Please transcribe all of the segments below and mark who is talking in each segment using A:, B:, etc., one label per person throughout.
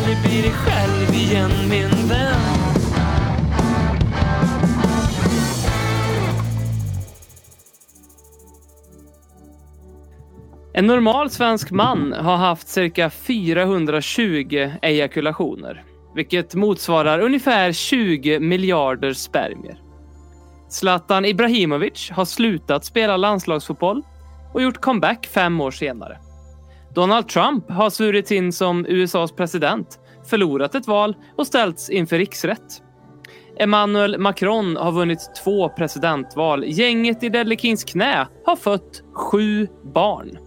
A: aldrig bli dig själv igen, min vän. En normal svensk man har haft cirka 420 ejakulationer, vilket motsvarar ungefär 20 miljarder spermier. Zlatan Ibrahimovic har slutat spela landslagsfotboll och gjort comeback fem år senare. Donald Trump har svurits in som USAs president, förlorat ett val och ställts inför riksrätt. Emmanuel Macron har vunnit två presidentval. Gänget i Delikins knä har fött sju barn.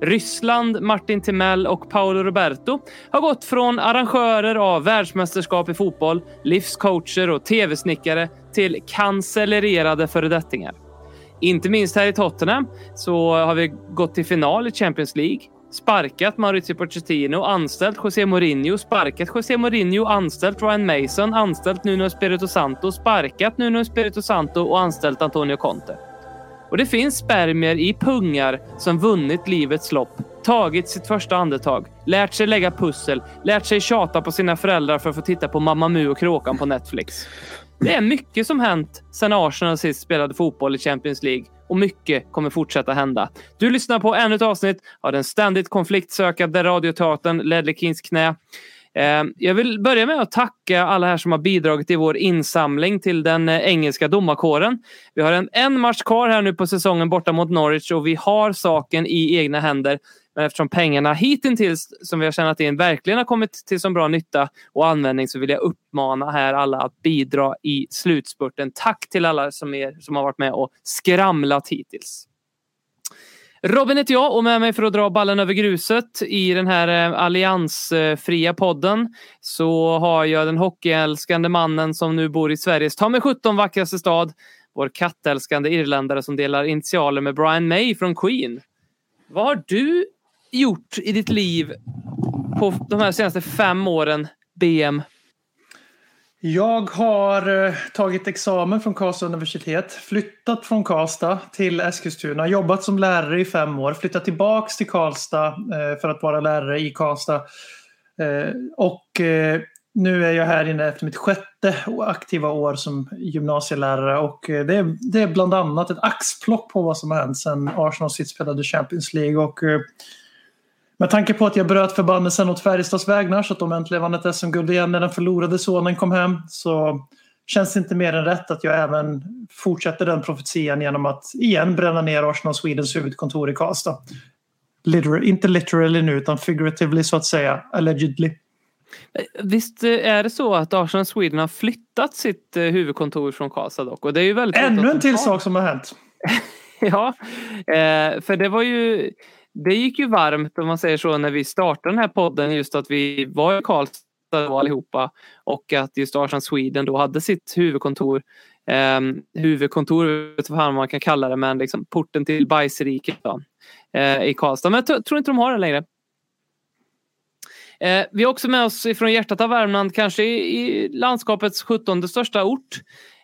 A: Ryssland, Martin Timell och Paolo Roberto har gått från arrangörer av världsmästerskap i fotboll, livscoacher och tv-snickare till cancellerade föredettingar. Inte minst här i Tottenham så har vi gått till final i Champions League, sparkat Maurizio Pochettino, anställt José Mourinho, sparkat José Mourinho, anställt Ryan Mason, anställt Nuno Espirito Santo, sparkat Nuno Espirito Santo och anställt Antonio Conte. Och det finns spermier i pungar som vunnit livets lopp, tagit sitt första andetag, lärt sig lägga pussel, lärt sig tjata på sina föräldrar för att få titta på Mamma Mu och Kråkan på Netflix. Det är mycket som hänt sedan Arsenal sist spelade fotboll i Champions League och mycket kommer fortsätta hända. Du lyssnar på ännu ett avsnitt av den ständigt konfliktsökande radioteatern Ledlekins knä. Eh, jag vill börja med att tacka alla här som har bidragit i vår insamling till den eh, engelska domarkåren. Vi har en, en match kvar här nu på säsongen borta mot Norwich och vi har saken i egna händer. Men eftersom pengarna hittills som vi har tjänat in verkligen har kommit till så bra nytta och användning så vill jag uppmana här alla att bidra i slutspurten. Tack till alla som, är, som har varit med och skramlat hittills. Robin heter jag och med mig för att dra ballen över gruset i den här eh, alliansfria podden så har jag den hockeyälskande mannen som nu bor i Sveriges ta mig 17 vackraste stad. Vår kattälskande irländare som delar initialer med Brian May från Queen. Vad har du gjort i ditt liv på de här senaste fem åren, BM?
B: Jag har eh, tagit examen från Karlstad universitet, flyttat från Karlstad till Eskilstuna, jobbat som lärare i fem år, flyttat tillbaks till Karlstad eh, för att vara lärare i Karlstad. Eh, och nu är jag här inne efter mitt sjätte aktiva år som gymnasielärare och det är, det är bland annat ett axplock på vad som har hänt sedan Arsenal sist spelade Champions League. Och, med tanke på att jag bröt förbannelsen åt Färjestads vägnar så att de äntligen vann ett SM-guld igen när den förlorade sonen kom hem så känns det inte mer än rätt att jag även fortsätter den profetian genom att igen bränna ner Arsenal Swedens huvudkontor i Karlstad. Literal, inte literally nu utan figuratively så att säga, allegedly.
A: Visst är det så att Arsenal Sweden har flyttat sitt eh, huvudkontor från Karlstad dock? Och det är ju väldigt
B: Ännu en till sak som har hänt.
A: Ja, eh, för det var ju det gick ju varmt om man säger så när vi startade den här podden just att vi var i Karlstad då allihopa och att just Arsland Sweden då hade sitt huvudkontor eh, huvudkontor, vet vad man kan kalla det, men liksom porten till bajsriket då, eh, i Karlstad. Men jag tror inte de har det längre. Eh, vi har också med oss ifrån hjärtat av Värmland, kanske i, i landskapets 17 största ort.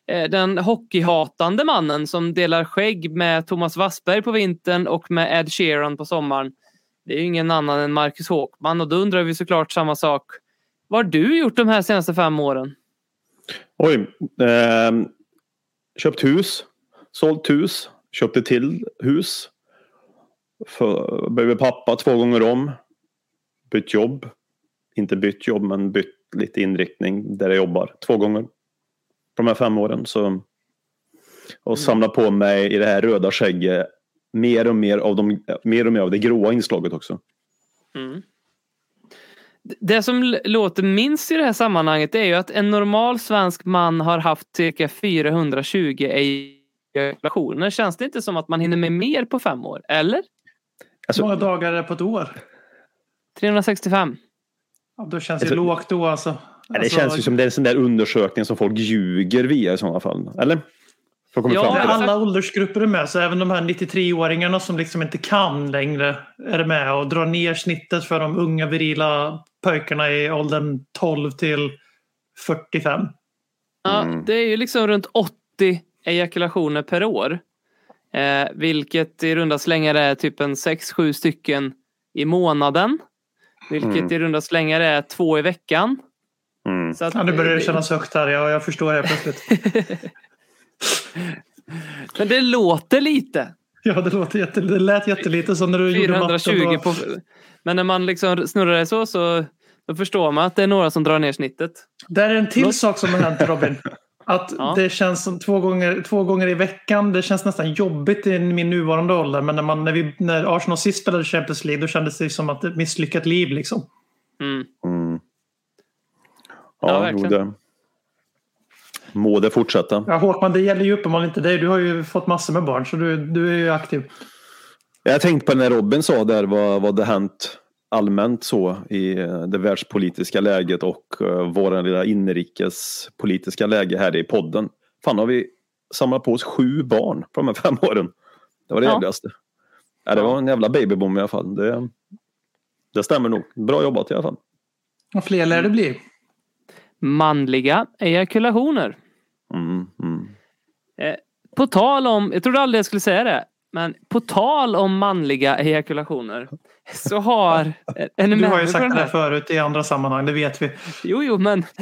A: Eh, den hockeyhatande mannen som delar skägg med Thomas Wassberg på vintern och med Ed Sheeran på sommaren. Det är ju ingen annan än Marcus Håkman och då undrar vi såklart samma sak. Vad har du gjort de här senaste fem åren?
C: Oj. Eh, köpt hus. Sålt hus. Köpte till hus. För, blev pappa två gånger om. Bytt jobb. Inte bytt jobb men bytt lite inriktning där jag jobbar. Två gånger. På de här fem åren. Så, och samla på mig i det här röda skägget mer och mer av, de, mer och mer av det gråa inslaget också.
A: Mm. Det som låter minst i det här sammanhanget är ju att en normal svensk man har haft cirka 420 ejakulationer. Känns det inte som att man hinner med mer på fem år? Eller?
B: Hur
C: Alltså-
B: många dagar är det på ett år?
A: 365.
B: Ja, då känns det
C: Alltså-
B: lågt då alltså.
C: Det
B: Alltså,
C: känns ju som det är en sån där undersökning som folk ljuger via i sådana fall. Eller?
A: Ja,
C: det.
B: alla åldersgrupper är med, så även de här 93-åringarna som liksom inte kan längre är med och drar ner snittet för de unga virila pojkarna i åldern 12 till 45.
A: Ja,
C: Mm.
A: det är ju liksom runt 80 ejakulationer per år. Eh, vilket i runda slängar är typ en 6-7 stycken i månaden. Vilket
C: Mm.
A: i runda slängar är två i veckan.
C: Mm.
A: Så att,
B: Ja, nu börjar det kännas högt här. Ja, jag förstår det plötsligt.
A: Men det låter lite.
B: Ja, det, låter jätte, det lät jättelite som när du gjorde matten.
A: 420
B: Då.
A: på... Men när man liksom snurrar det så, så då förstår man att det är några som drar ner snittet.
B: Där är en till
A: Förlåt?
B: sak som har hänt Robin. Att
A: Ja.
B: det känns som två gånger, två gånger i veckan. Det känns nästan jobbigt i min nuvarande ålder. Men när, man, när, vi, när Arsenal sist spelade Champions League då kändes det som att ett misslyckat liv. Liksom.
A: Mm. Ja,
C: Ja,
A: verkligen.
C: det. Må det fortsätta.
B: Ja, Håkman, det gäller ju uppenbarligen inte dig. Du har ju fått massor med barn så du, du är ju aktiv.
C: Jag tänkte på när Robin sa där vad, vad det hänt allmänt så i eh, det världspolitiska läget och uh, våra lilla inrikespolitiska läge här i podden. Fan har vi samlat på oss sju barn på de här fem åren. Det var det
A: Ja.
C: jävligaste. Ja, det var en jävla babyboom i alla fall. Det, det stämmer nog. Bra jobbat i alla fall.
B: Och fler lär det bli.
A: Manliga ejakulationer.
C: Mm, mm.
A: På tal om, jag trodde aldrig jag skulle säga det, men på tal om manliga ejakulationer så har... Ni
B: Du har ju sagt det
A: här?
B: förut i andra sammanhang, det vet vi.
A: Jo, jo, men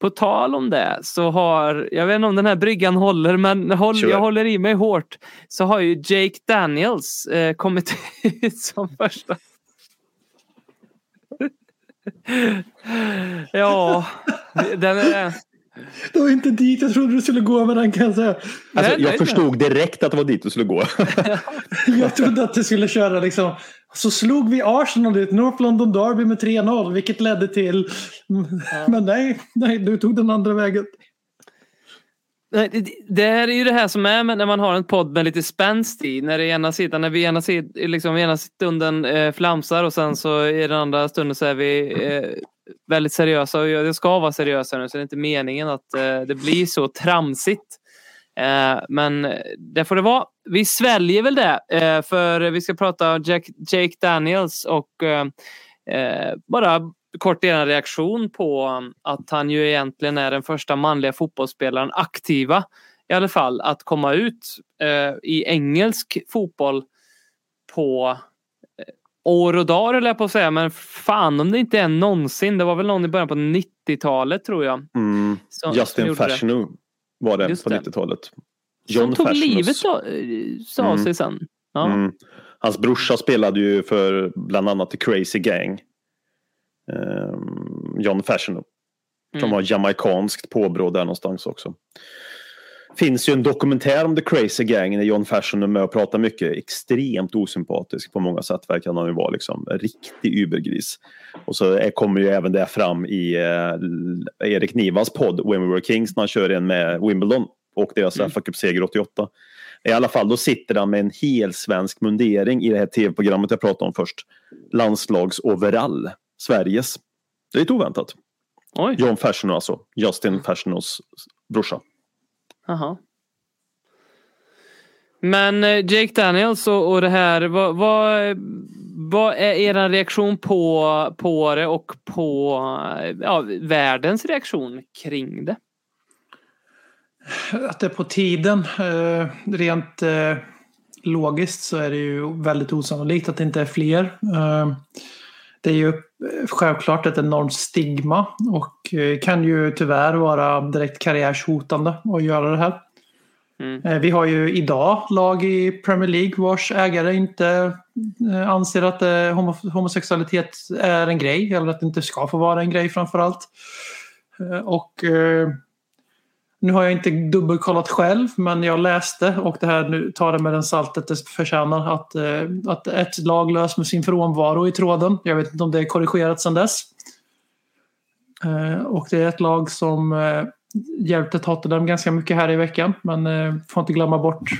A: på tal om det så har, jag vet inte om den här bryggan håller, men håll,
C: Kör.
A: jag håller i mig hårt. Så har ju Jake Daniels eh, kommit ut som första. ja, den är...
B: Det var inte dit jag trodde du skulle gå med den kan jag säga.
C: Alltså,
A: Nej,
C: jag
A: nej,
C: förstod direkt att det var dit du skulle gå.
B: Jag trodde att du skulle köra liksom. Så slog vi Arsenal ut North London Derby med 3-0 vilket ledde till... Men nej, nej, du tog den andra vägen.
A: Nej, det- Det här är ju det här som är när man har en podd med lite spänst i. När det ena sidan, när vi ena, sid, liksom, ena stunden eh, flamsar och sen så i den andra stunden så är vi eh, väldigt seriösa. Och jag ska vara seriösa nu så det är inte meningen att eh, det blir så tramsigt. Eh, men det får det vara. Vi sväljer väl det för för vi ska prata Jack, Jake Daniels och eh, eh bara kort er reaktion på att han ju egentligen är den första manliga fotbollsspelaren aktiva i alla fall att komma ut eh, i engelsk fotboll på eh, år och dagar eller jag på att säga men fan om det inte är någonsin. Det var väl någon i början på 90-talet tror jag.
C: Mm.
A: som- som
C: Justin. Fashanu var det
A: Just
C: på
A: det.
C: 90-talet.
A: Som tog livet eh, av
C: Mm.
A: sig sen. Ja.
C: Mm. Hans brorsa spelade ju för bland annat The Crazy Gang. Ehm, John Fashanu. Som
A: Mm.
C: har jamaikanskt påbrå där någonstans också. Finns ju en dokumentär om The Crazy Gang när John Fashion är med och pratar mycket. Extremt osympatisk på många sätt verkar han ju vara. Liksom. Riktig übergris. Och så kommer ju även det fram i eh, Erik Nivas podd When We Were Kings när han kör en med Wimbledon och deras
A: Mm.
C: FA Cup-seger 88. I alla fall då sitter han med en hel svensk mundering i det här tv-programmet jag pratade om först. Landslagsoverall. Sveriges. Det är lite oväntat.
A: Oj,
C: John Fashion alltså. Justin Fashionos brorsa.
A: Jaha. Men eh, Jake Daniels och, och det här, vad, vad, vad är er reaktion på, på det och på eh, ja, världens reaktion kring det?
B: Att det är på tiden. Eh, rent logiskt så är det ju väldigt osannolikt att det inte är fler. Det är ju eh, självklart ett enormt stigma och eh, kan ju tyvärr vara direkt karriärshotande att göra det här.
A: Mm.
B: Eh, Vi har ju idag lag i Premier League vars ägare inte anser att homo- homosexualitet är en grej eller att det inte ska få vara en grej framför allt. Eh, Och nu har jag inte dubbelkollat själv men jag läste och det här nu tar det med den saltet det förtjänar att, eh, att ett lag lös med sin frånvaro i tråden. Jag vet inte om det är korrigerat sedan dess. Eh, Och det är ett lag som eh, hjälpte Tottenham ganska mycket här i veckan. Men eh, får inte glömma bort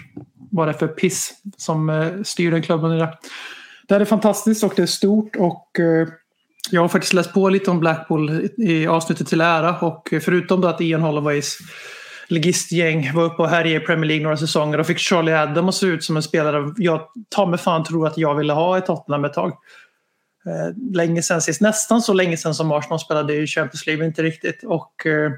B: vad det är för piss som eh, styr den klubben idag. det. Det här är fantastiskt och det är stort och eh, jag har faktiskt läst på lite om Blackpool i avsnittet till ära och förutom då att Ian Holloways ligistgäng var uppe och härjade i Premier League några säsonger och fick Charlie Adam att se ut som en spelare jag ta mig fan tror att jag ville ha i Tottenham ett tag. Eh, länge sen sist, nästan så länge sen som Arsenal spelade i Champions League, inte riktigt. Och eh,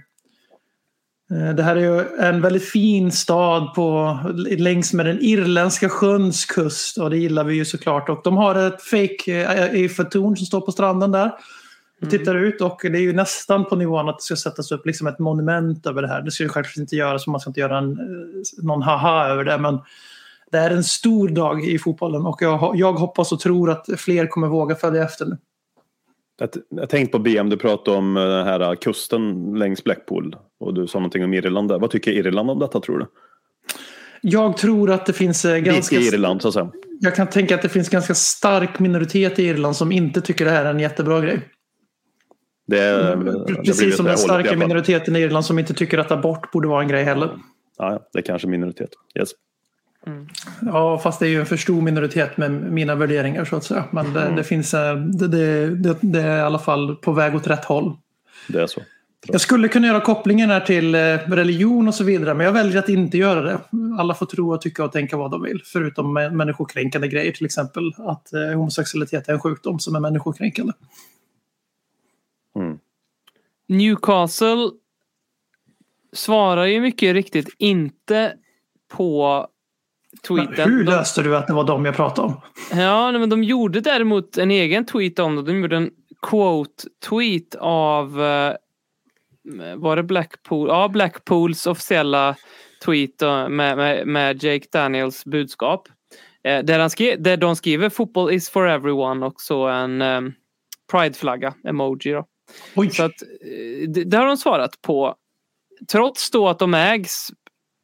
B: det här är ju en väldigt fin stad på, längs med den irländska sjöns kust och det gillar vi ju såklart. Och de har ett fake eh, Eiffeltorn som står på stranden där och tittar ut och det är ju nästan på nivån att det ska sättas upp liksom ett monument över det här. Det ska ju självklart inte göras, så man ska inte göra en, eh, någon haha över det men det är en stor dag i fotbollen och jag, jag hoppas och tror att fler kommer våga följa efter nu.
C: Jag, jag tänkte på BM, du pratade om eh, den här kusten längs Blackpool och du sa någonting om Irland där. Vad tycker Irland om detta tror du?
B: Jag tror att det finns eh, ganska...
C: I Irland så att säga.
B: Jag kan tänka att det finns ganska stark minoritet i Irland som inte tycker det här är en jättebra grej.
C: Det,
B: Mm, Precis som den starka minoriteten i Irland som inte tycker att abort borde vara en grej heller.
C: Ja, ja, det är kanske minoritet. Yes.
B: Ja, fast det är ju en för stor minoritet med mina värderingar så att säga. Men det, det finns, eh, det, det, det, är i alla fall på väg åt rätt håll.
C: Det är så.
B: Jag skulle kunna göra kopplingen här till eh, religion och så vidare, men jag väljer att inte göra det. Alla får tro och tycka och tänka vad de vill, förutom människokränkande grejer, till exempel att eh, homosexualitet är en sjukdom som är människokränkande.
A: Newcastle svarar ju mycket riktigt inte på
B: Men
A: tweeten.
B: hur löste du att det var dem jag pratade om?
A: Ja, men de gjorde däremot en egen tweet om det. De gjorde en quote-tweet av eh, var det Blackpool? Ja, Blackpools officiella tweet eh, med, med, med Jake Daniels budskap. Eh, där, han skrev, där de skriver “Football is for everyone” och så en um, prideflagga, emoji. Då.
B: Oj,
A: Så att, det, det har de svarat på. Trots då att de ägs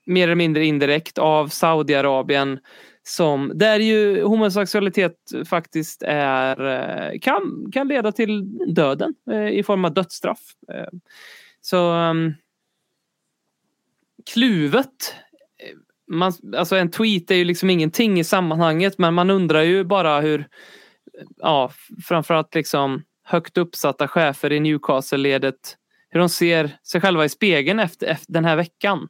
A: mer eller mindre indirekt av Saudiarabien som, där ju homosexualitet faktiskt är, eh, kan, kan leda till döden eh, i form av dödsstraff. Eh, så um, kluvet. Man, alltså en tweet är ju liksom ingenting i sammanhanget men man undrar ju bara hur ja, framförallt liksom högt uppsatta chefer i Newcastle-ledet hur de ser sig själva i spegeln efter, efter den här veckan.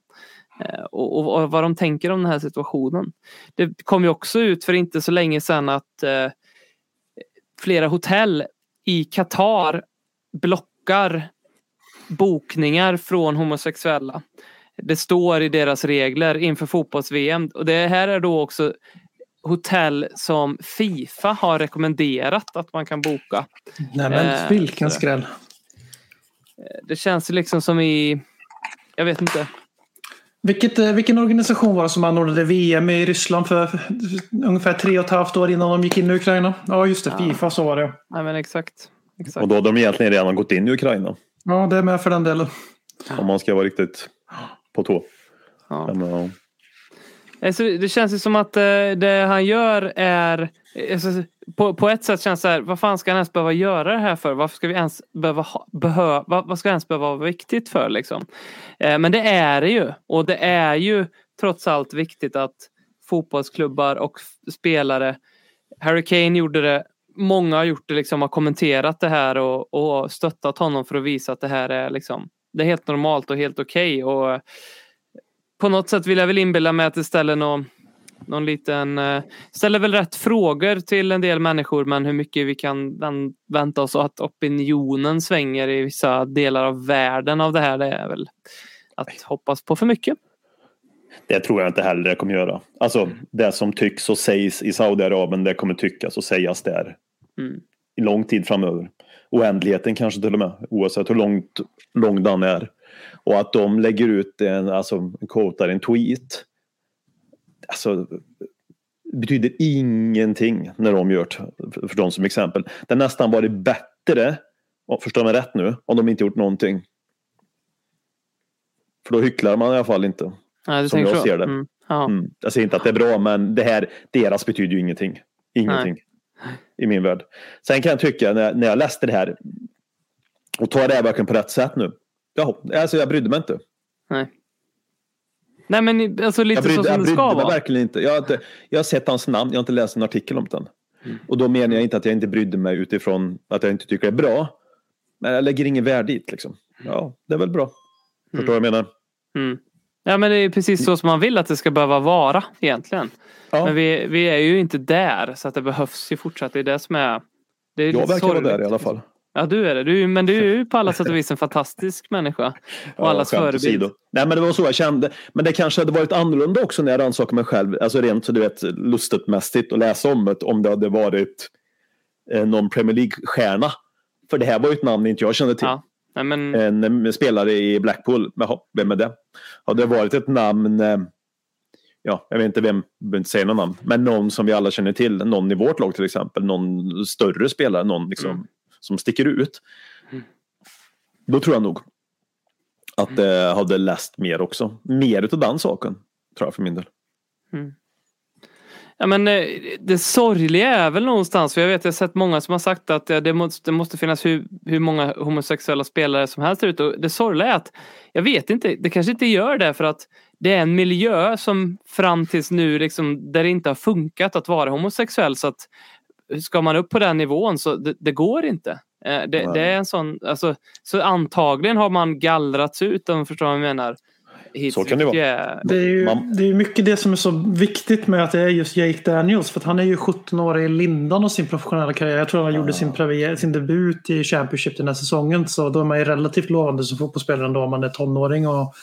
A: Eh, och, och, och vad de tänker om den här situationen. Det kom ju också ut för inte så länge sedan att eh, flera hotell i Qatar blockar bokningar från homosexuella. Det står i deras regler inför fotbolls-VM och det här är då också hotell som Fifa har rekommenderat att man kan boka.
B: nej men
A: eh,
B: vilken skräll.
A: Det känns liksom som i, jag vet inte,
B: Vilket, eh, vilken organisation var det som anordnade VM i Ryssland för ungefär tre och ett halvt år innan de gick in i Ukraina? Ja, just det.
A: Ja.
B: Fifa så var det.
A: nej men exakt. exakt.
C: Och då har de egentligen redan gått in i Ukraina.
B: Ja, det är med för den delen.
C: Om man ska vara riktigt på tå.
A: Ja.
C: Men, ja.
A: Alltså, det känns ju som att eh, det han gör är eh, alltså, på, på ett sätt känns det här, vad fan ska han ens behöva göra det här för? Varför ska vi ens behöva ha, behö, vad, vad ska ens behöva vara viktigt för liksom? Eh, men det är det ju och det är ju trots allt viktigt att fotbollsklubbar och spelare Harry Kane gjorde det Många har gjort det liksom, har kommenterat det här och, och stöttat honom för att visa att det här är liksom Det är helt normalt och helt okej och på något sätt vill jag väl inbilla mig att det ställer någon, någon liten... eh, ställer väl rätt frågor till en del människor men hur mycket vi kan vän- vänta oss att opinionen svänger i vissa delar av världen av det här det är väl att hoppas på för mycket.
C: Det tror jag inte heller det kommer göra. Alltså det som tycks och sägs i Saudiarabien det kommer tyckas och sägas där.
A: Mm.
C: I lång tid framöver. Oändligheten kanske till och med. Oavsett hur långt, lång den är. Och att de lägger ut en, alltså en quotar en tweet. Alltså betyder ingenting när de gör det. För de som exempel. Det har nästan varit bättre, förstår mig rätt nu, om de inte gjort någonting. För då hycklar man i alla fall inte.
A: Du
C: Som jag
A: så?
C: ser det.
A: Mm.
C: Mm. Jag säger inte att det är bra men det här, deras betyder ju ingenting. Ingenting. I min värld. Sen kan jag tycka när, när jag läste det här och tar det här verkligen på rätt sätt nu. Ja, alltså jag brydde mig inte.
A: Nej. Nej men alltså lite
C: Jag brydde,
A: så som
C: jag
A: det
C: brydde
A: ska
C: mig
A: vara.
C: verkligen inte. Jag har, inte. jag har sett hans namn, jag har inte läst en artikel om den. Och då menar jag inte att jag inte brydde mig utifrån att jag inte tycker det är bra. Men jag lägger ingen värde dit liksom. Ja, det är väl bra. Förstår vad jag menar?
A: Mm. Ja men det är precis så som man vill att det ska behöva vara egentligen.
C: Ja.
A: Men vi, vi är ju inte där så att det behövs ju fortsatt. Det är det som är... Det är
C: Jag verkar vara där i alla fall.
A: Ja du är det. Du, men du är ju på alla sätt och vis en fantastisk människa. Och allas
C: skämt
A: förebild.
C: Nej men det var så jag kände. Men det kanske hade varit annorlunda också när jag rannsakade mig själv. Alltså rent så du vet lustmässigt att läsa om det. Om det hade varit eh, någon Premier League-stjärna. För det här var ju ett namn inte jag kände till.
A: Ja. Nej, men,
C: En eh, spelare i Blackpool. Jaha, vem är det? Hade det varit ett namn. eh, Ja, jag vet inte vem, jag behöver inte säga någon namn. Men någon som vi alla känner till. Någon i vårt lag till exempel. Någon större spelare. Någon liksom,
A: Mm.
C: Som sticker ut. Då tror jag nog att det hade läst mer också. Mer utav den saken. Tror jag för min del.
A: Ja, men eh, det sorgliga är väl någonstans, för jag vet jag har sett många som har sagt att eh, det måste, det måste finnas hur, hur många homosexuella spelare som helst ute. Det sorgliga är att jag vet inte, det kanske inte gör det för att det är en miljö som fram tills nu liksom, där det inte har funkat att vara homosexuell. Så att ska man upp på den nivån så det, det går inte. Eh, Det, det är en sån, alltså, så antagligen har man gallrats ut om du förstår vad jag menar. Hit,
C: Så kan det vara.
A: är-
B: Det är ju det är mycket det som är så viktigt med att det är just Jake Daniels. För att han är ju 17 år i lindan av sin professionella karriär. Jag tror han gjorde sin, premiär, sin debut i Championship den här säsongen. Så då är man ju relativt lovande som fotbollsspelare ändå om man är tonåring. Och,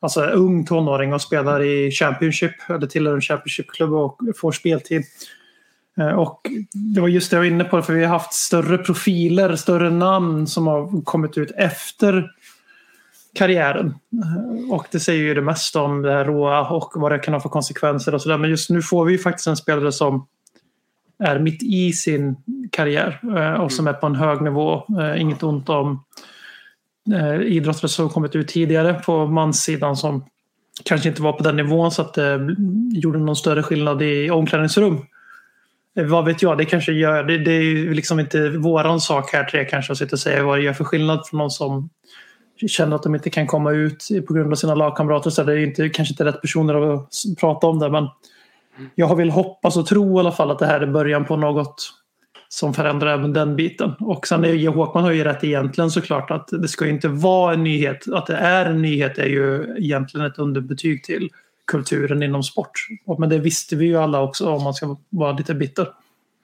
B: alltså ung tonåring och spelar i Championship. Eller tillhör en Championship-klubb och får speltid. Eh, Och det var just det jag var inne på, för vi har haft större profiler, större namn som har kommit ut efter karriären. Eh, Och det säger ju det mesta om det här råa och vad det kan ha för konsekvenser och sådär. Men just nu får vi ju faktiskt en spelare som är mitt i sin karriär eh, och som är på en hög nivå. Inget ont om idrottare som kommit ut tidigare på manssidan som kanske inte var på den nivån så att det gjorde någon större skillnad i omklädningsrum. Vad vet jag, det kanske gör, det, det är ju liksom inte våran sak här tre kanske att sitta och säga vad det gör för skillnad för någon som känner att de inte kan komma ut på grund av sina lagkamrater. Så det är inte, kanske inte rätt personer att prata om det. Men jag vill hoppas och tro i alla fall att det här är början på något som förändrar även den biten. Och sen är ju Håkman har ju rätt egentligen såklart att det ska ju inte vara en nyhet. Att det är en nyhet är ju egentligen ett underbetyg till kulturen inom sport. Och- Men det visste vi ju alla också om man ska vara lite bitter.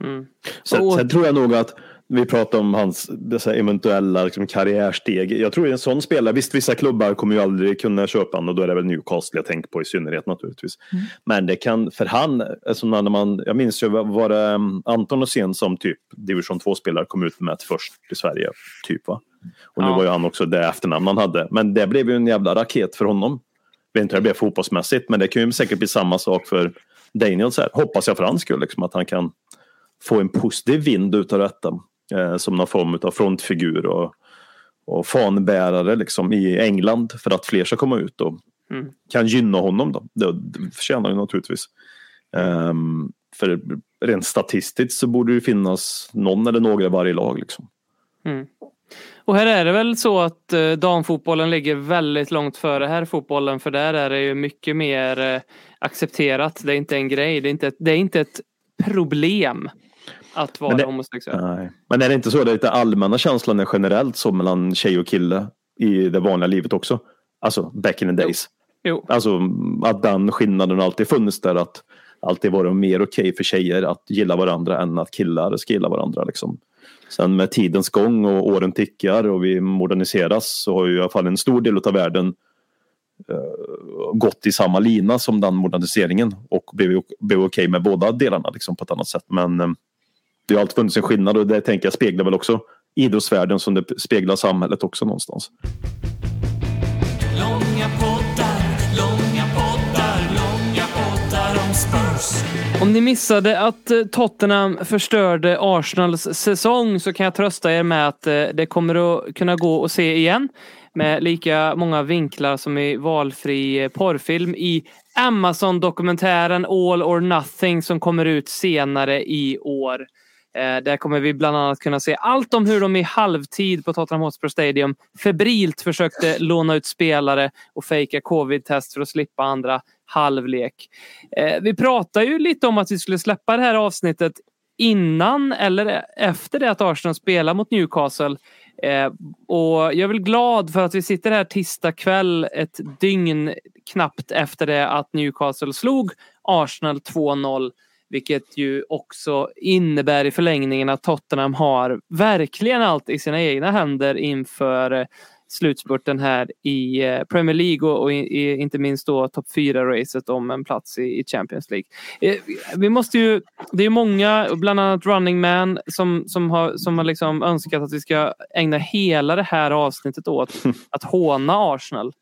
A: Mm.
C: Sen,
A: Och-
C: sen tror jag nog att vi pratar om hans dessa eventuella liksom, karriärsteg. Jag tror en sån spelare, visst vissa klubbar kommer ju aldrig kunna köpa honom och då är det väl Newcastle jag tänker på i synnerhet naturligtvis. Men det kan, för han, alltså när man, jag minns ju var det um, Anton Åsén som typ division 2-spelare kom ut med först i Sverige. Typ va? Och nu
A: Ja.
C: var ju han också det efternamn han hade. Men det blev ju en jävla raket för honom. Vet inte hur det blev fotbollsmässigt men det kan ju säkert bli samma sak för Daniels här. Hoppas jag för hans skull liksom, att han kan få en positiv vind utav detta. Eh, som någon form av frontfigur och, och fanbärare liksom, i England för att fler ska komma ut och
A: Mm.
C: kan gynna honom. Då. Det, det förtjänar ju naturligtvis. Ehm, för rent statistiskt så borde det finnas någon eller några i varje lag. Liksom.
A: Mm. Och här är det väl så att eh, damfotbollen ligger väldigt långt före herrfotbollen för där är det ju mycket mer eh, accepterat. Det är inte en grej, det är inte ett, det är inte ett problem att vara
C: Men det-
A: homosexuell.
C: Nej. Men är det inte så, det är lite allmänna känslan är generellt så mellan tjej och kille i det vanliga livet också? Alltså back in the days.
A: Jo,
C: Alltså att den skillnaden alltid funnits där att alltid varit mer okej för tjejer att gilla varandra än att killar ska gilla varandra. Liksom. Sen med tidens gång och åren tickar och vi moderniseras så har ju i alla fall en stor del av världen eh, gått i samma lina som den moderniseringen och blev, blev okej med båda delarna liksom, på ett annat sätt. Men eh, det har alltid funnits en skillnad och det tänker jag speglar väl också idrottsvärlden som det speglar samhället också någonstans.
D: Om
A: Om ni missade att eh, Tottenham förstörde Arsenals säsong så kan jag trösta er med att eh, det kommer att kunna gå att se igen med lika många vinklar som i valfri eh, porrfilm i Amazon-dokumentären All or Nothing som kommer ut senare i år. Eh, där kommer vi bland annat kunna se allt om hur de i halvtid på Tottenham Hotspur Stadium febrilt försökte låna ut spelare och fejka covid-test för att slippa andra halvlek. Eh, vi pratade ju lite om att vi skulle släppa det här avsnittet innan eller efter det att Arsenal spelar mot Newcastle. Eh, och jag är väl glad för att vi sitter här tisdag kväll ett dygn knappt efter det att Newcastle slog Arsenal 2-0. Vilket ju också innebär i förlängningen att Tottenham har verkligen allt i sina egna händer inför eh, slutspurten här i eh, Premier League och, i, inte minst då topp 4-racet om en plats i, i, Champions League. Eh, vi måste ju, det är många, bland annat Running Man, som, som har, som har liksom önskat att vi ska ägna hela det här avsnittet åt att håna Arsenal.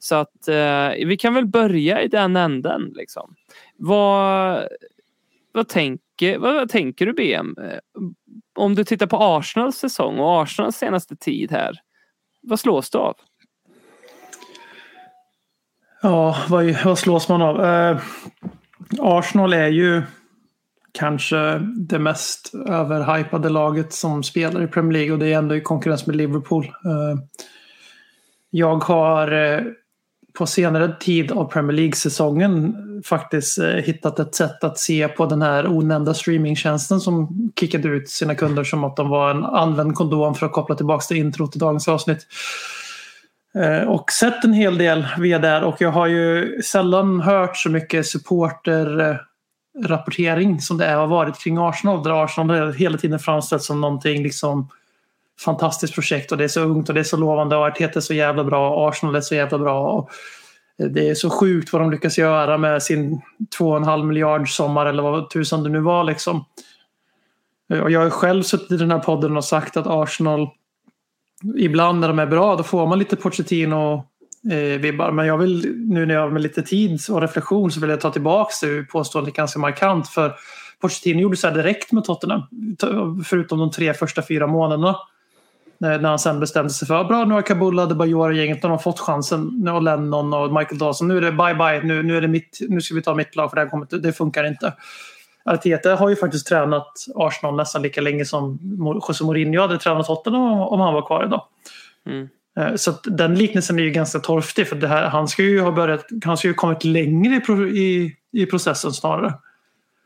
A: Så att eh, vi kan väl börja i den änden. Liksom. Vad, vad, tänker, vad, vad tänker du BM? Eh, om du tittar på Arsenals säsong och Arsenals senaste tid här. Vad slås du av?
B: Ja, vad, vad slås man av? Eh, Arsenal är ju kanske det mest överhypade laget som spelar i Premier League och det är ändå i konkurrens med Liverpool. Eh, jag har eh, på senare tid av Premier League-säsongen faktiskt eh, hittat ett sätt att se på den här onämnda streamingtjänsten som kickade ut sina kunder som att de var en använd kondom för att koppla tillbaka till intro till dagens avsnitt. Eh, och sett en hel del via där och jag har ju sällan hört så mycket supporterrapportering som det har varit kring Arsenal. Där Arsenal hela tiden framställts som någonting liksom fantastiskt projekt och det är så ungt och det är så lovande och Arteta är så jävla bra och Arsenal är så jävla bra. Och eh, det är så sjukt vad de lyckas göra med sin 2,5 miljard sommar eller vad tusan det nu var liksom. Eh, och jag har själv suttit i den här podden och sagt att Arsenal ibland när de är bra då får man lite Pochettino-vibbar. Eh, Men jag vill nu när jag har med lite tid och reflektion så vill jag ta tillbaka det påståendet ganska markant. För Pochettino gjorde så här direkt med Tottenham. Förutom de tre första fyra månaderna. När han sen bestämde sig för bra nu har Kabulla, Adebayor och gänget de har fått chansen. Och Lennon och Michael Dawson. Nu är det bye bye. Nu, nu, är det mitt, nu ska vi ta mitt lag för det, här kommer, det funkar inte. Arteta har ju faktiskt tränat Arsenal nästan lika länge som José Mourinho hade tränat Tottenham om han var kvar idag. Mm. Eh, så den liknelsen är ju ganska torftig för det här, han ska ju ha börjat, han ska ju kommit längre i, i, i processen snarare.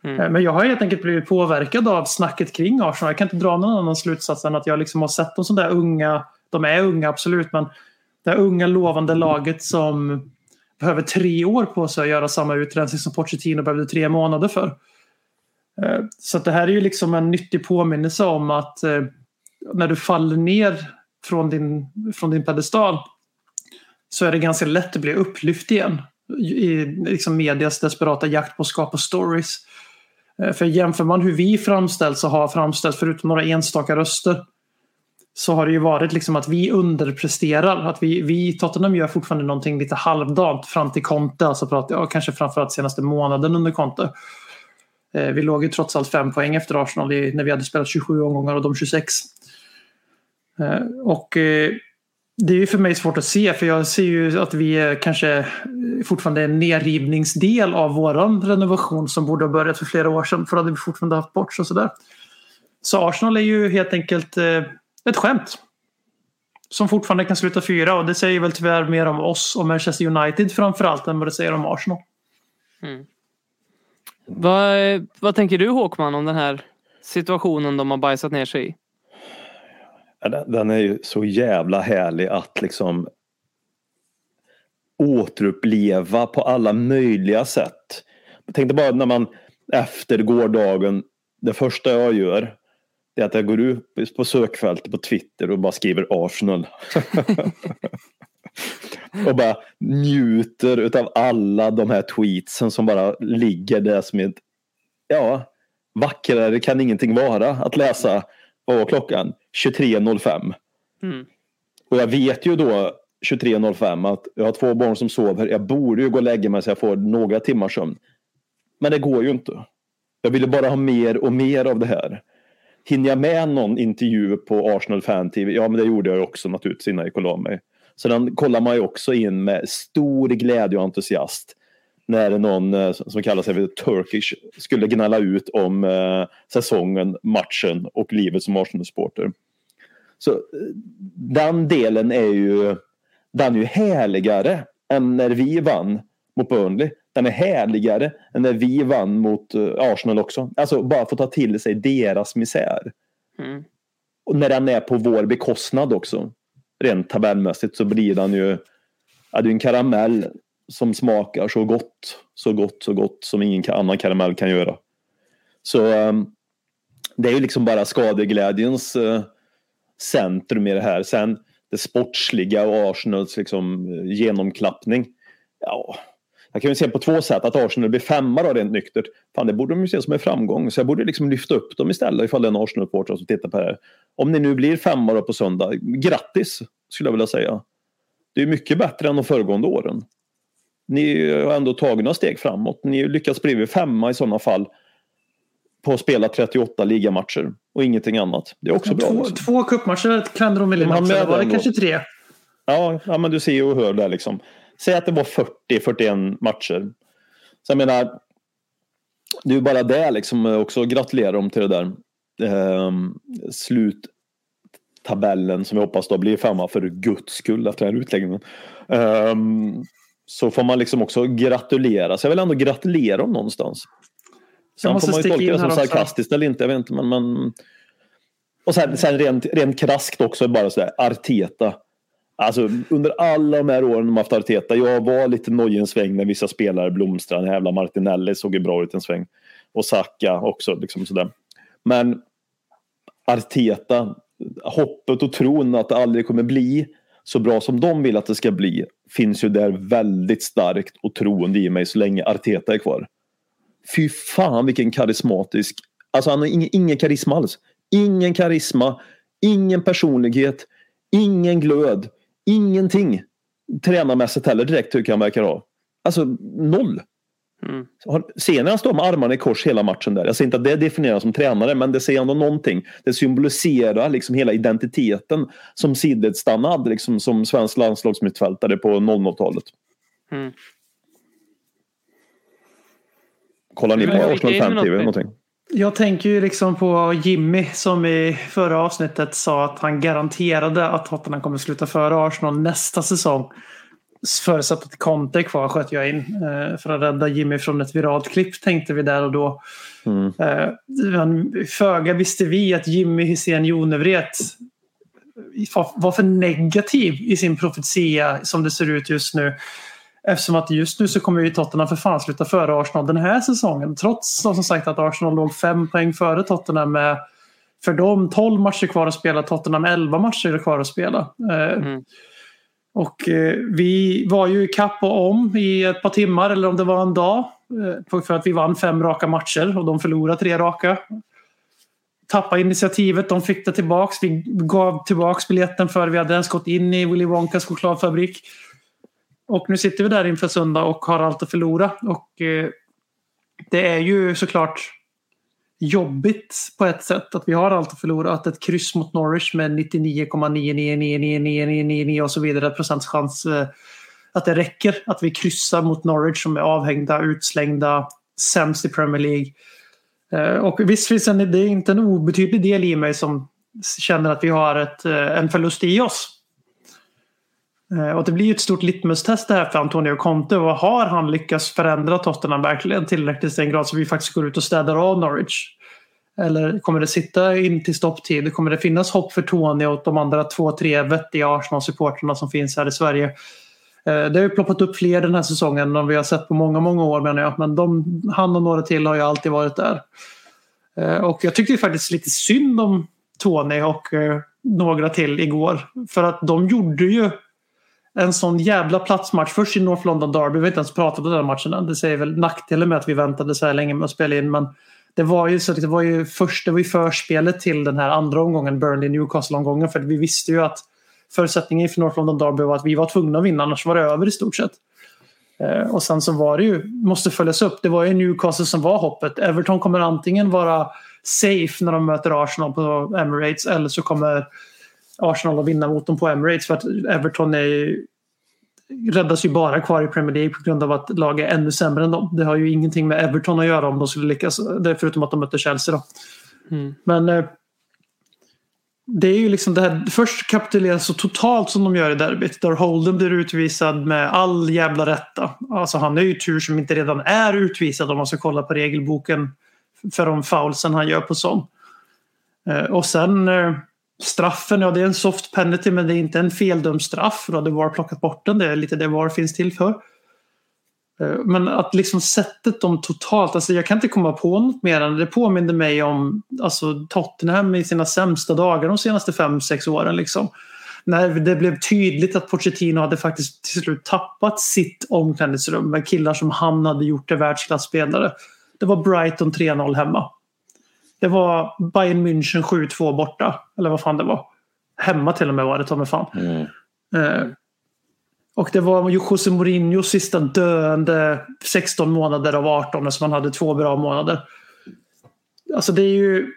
B: Mm. Eh, men jag har helt enkelt blivit påverkad av snacket kring Arsenal. Jag kan inte dra någon annan slutsats än att jag liksom har sett de sådana där unga, de är unga absolut, men det här unga lovande laget som behöver tre år på sig att göra samma utrensning som Pochettino behövde tre månader för. Eh, så det här är ju liksom en nyttig påminnelse om att eh, när du faller ner från din, från din pedestal så är det ganska lätt att bli upplyft igen i liksom medias desperata jakt på att skapa stories. Eh, för jämför man hur vi framställs och har framställts, förutom några enstaka röster, så har det ju varit liksom att vi underpresterar. Att vi, vi Tottenham gör fortfarande någonting lite halvdant fram till Conte, alltså pratar ja, kanske framförallt senaste månaden under Conte. Eh, vi låg ju trots allt fem poäng efter Arsenal när vi hade spelat 27 omgångar och de 26. Eh, och eh, det är ju för mig svårt att se för jag ser ju att vi är kanske fortfarande en nedrivningsdel av våran renovation som borde ha börjat för flera år sedan för då hade vi fortfarande haft bort och sådär. Så Arsenal är ju helt enkelt eh, ett skämt. Som fortfarande kan sluta fyra och det säger väl tyvärr mer om oss och Manchester United framförallt än vad det säger om Arsenal. Mm.
A: Vad, vad tänker du Håkman om den här situationen de har bajsat ner sig i?
C: Den är ju så jävla härlig att liksom återuppleva på alla möjliga sätt. Jag tänkte bara när man efter gårdagen, det första jag gör är att jag går ut på sökfältet på Twitter och bara skriver Arsenal. och bara njuter utav alla de här tweetsen som bara ligger där som ett, ja, vackrare kan ingenting vara att läsa vad var klockan? 23.05. Mm. Och jag vet ju då 23.05 att jag har två barn som sover. Jag borde ju gå och lägga mig så jag får några timmars sömn. Men det går ju inte. Jag ville bara ha mer och mer av det här. Hinner jag med någon intervju på Arsenal Fan TV? Ja, men det gjorde jag också naturligtvis innan jag gick och la mig. Så den kollar man ju också in med stor glädje och entusiast när någon eh, som kallar sig för Turkish skulle gnalla ut om eh, säsongen, matchen och livet som Arsenal-supporter. Så eh, den delen är ju, den är ju härligare än när vi vann mot Burnley. den är härligare än när vi vann mot eh, Arsenal också. Alltså bara få ta till sig deras misär.
A: Mm.
C: Och när den är på vår bekostnad också. Rent tabellmässigt så blir den ju... Ja, det är en karamell som smakar så gott, så gott, så gott som ingen annan karamell kan göra. Så ehm, det är ju liksom bara skadeglädjens eh, centrum i det här. Sen det sportsliga och Arsenals liksom, eh, genomklappning. Ja, jag kan ju se på två sätt att Arsenal blir femma då rent nyktert. Fan, det borde de ju se som en framgång. Så jag borde liksom lyfta upp dem istället ifall det är en Arsenal-supporter som tittar på det här. Om ni nu blir femma då på söndag, grattis skulle jag vilja säga. Det är mycket bättre än de föregående åren. Ni har ändå tagit några steg framåt. Ni lyckas bli femma i sådana fall på att spela 38 ligamatcher och ingenting annat. Det är också bra.
B: Två,
C: liksom.
B: två cupmatcher klämde de väl Eller var det kanske tre?
C: Ja, ja, men du ser och hör där liksom. Säg att det var 40-41 matcher. Så jag menar, det är ju bara det liksom också gratulerar dem till det där ehm, sluttabellen som vi hoppas då blir femma för guds skull efter den här utläggningen. Ehm, så får man liksom också gratulera. Så jag vill ändå gratulera dem någonstans. Sen får man ju tolka det som
B: också.
C: sarkastiskt eller inte, jag vet inte. Men, men... Och sen, sen rent, rent kraskt också bara sådär, Arteta. Alltså under alla de här åren de haft Arteta. Jag var lite nojig en sväng när vissa spelare blomstrade. Den Jävla Martinelli såg ju bra ut en sväng. Och Saka också. Liksom sådär. Men Arteta, hoppet och tron att det aldrig kommer bli så bra som de vill att det ska bli finns ju där väldigt starkt och troende i mig så länge Arteta är kvar. Fy fan vilken karismatisk... Alltså han har ingen, ingen karisma alls. Ingen karisma, ingen personlighet, ingen glöd, ingenting. Tränarmässigt heller direkt tycker jag han verkar ha. Alltså noll.
A: Mm.
C: Ser ni han står med armarna i kors hela matchen där? Jag säger inte att det definieras som tränare men det säger ändå någonting. Det symboliserar liksom hela identiteten som Sidledstam hade liksom som svensk landslagsmittfältare på 00-talet.
A: Mm.
C: Kollar ni på Arsenal Fan TV?
A: någonting.
B: Jag tänker ju liksom på Jimmy som i förra avsnittet sa att han garanterade att Tottenham kommer sluta före Arsenal nästa säsong. Förutsatt att Conte är kvar sköt jag in. Eh, För att rädda Jimmy från ett viralt klipp tänkte vi där och då.
C: Mm.
B: Eh, Men föga visste vi att Jimmy Hysén Jonevret var- var för negativ i sin profetia som det ser ut just nu. Eftersom att just nu så kommer ju Tottenham för fan sluta före Arsenal den här säsongen. Trots som sagt att Arsenal låg fem poäng före Tottenham med för dem 12 matcher kvar att spela, Tottenham 11 matcher kvar att spela. Eh,
A: Mm.
B: Och eh, vi var ju i kapp och om i ett par timmar eller om det var en dag. eh, för- För att vi vann fem raka matcher och de förlorade tre raka. Tappade initiativet, de fick det tillbaks. Vi gav tillbaks biljetten för vi hade ens gått in i Willy Wonkas chokladfabrik. Och nu sitter vi där inför söndag och har allt att förlora. Och eh, det är ju såklart jobbigt på ett sätt att vi har allt att förlora. Att ett kryss mot Norwich med 99,999999 och så vidare procents chans eh, att det räcker. Att vi kryssar mot Norwich som är avhängda, utslängda, sämst i Premier League. Eh, Och visst finns det är inte en obetydlig del i mig som känner att vi har ett, eh, en förlust i oss. Eh, och det blir ju ett stort litmus-test det här för Antonio Conte. Vad har han lyckats förändra Tottenham verkligen tillräckligt till den grad så vi faktiskt går ut och städar av Norwich? Eller kommer det sitta in till stopptid? Kommer det finnas hopp för Tony och de andra två, tre vettiga Arsenal-supportrarna som finns här i Sverige? Eh, det har ju ploppat upp fler den här säsongen än vi har sett på många, många år menar jag. Men de, han och några till har ju alltid varit där. Eh, och jag tyckte ju faktiskt lite synd om Tony och några till igår. För att de gjorde ju en sån jävla platsmatch. Först i North London Derby, vi har inte ens pratat om den matchen än. Det säger väl nackdelen med att vi väntade så här länge med att spela in. Men det var ju, så att det var ju först, det var ju förspelet till den här andra omgången, Burnley-Newcastle-omgången. För vi visste ju att förutsättningen för North London Derby var att vi var tvungna att vinna, annars var det över i stort sett. Eh, och sen så var det ju, måste följas upp, det var ju Newcastle som var hoppet. Everton kommer antingen vara safe när de möter Arsenal på Emirates eller så kommer Arsenal att vinna mot dem på Emirates för att Everton är ju, räddas ju bara kvar i Premier League på grund av att lag är ännu sämre än dem. Det har ju ingenting med Everton att göra om de skulle lyckas, det är förutom att de möter Chelsea då.
A: Mm.
B: Men eh, det är ju liksom det här, först kapitulerar så totalt som de gör i derbyt. Där Holden blir utvisad med all jävla rätta. Alltså han är ju tur som inte redan är utvisad om man ska kolla på regelboken för de foulsen han gör på sån. Eh, Och sen eh, straffen, ja det är en soft penalty men det är inte en feldömd straff. Då hade VAR plockat bort den, det är lite det VAR finns till för. Eh, men att liksom sättet de totalt, alltså jag kan inte komma på något mer än det påminner mig om alltså, Tottenham i sina sämsta dagar de senaste fem sex åren. Liksom. När det blev tydligt att Pochettino hade faktiskt till slut tappat sitt omklädningsrum med killar som han hade gjort till världsklasspelare. Det var Brighton 3-0 hemma. Det var Bayern München 7-2 borta. Eller vad fan det var. Hemma till och med var det, ta mig fan. Eh, och det var José Mourinhos sista döende 16 månader av 18 som han hade två bra månader. Alltså det är ju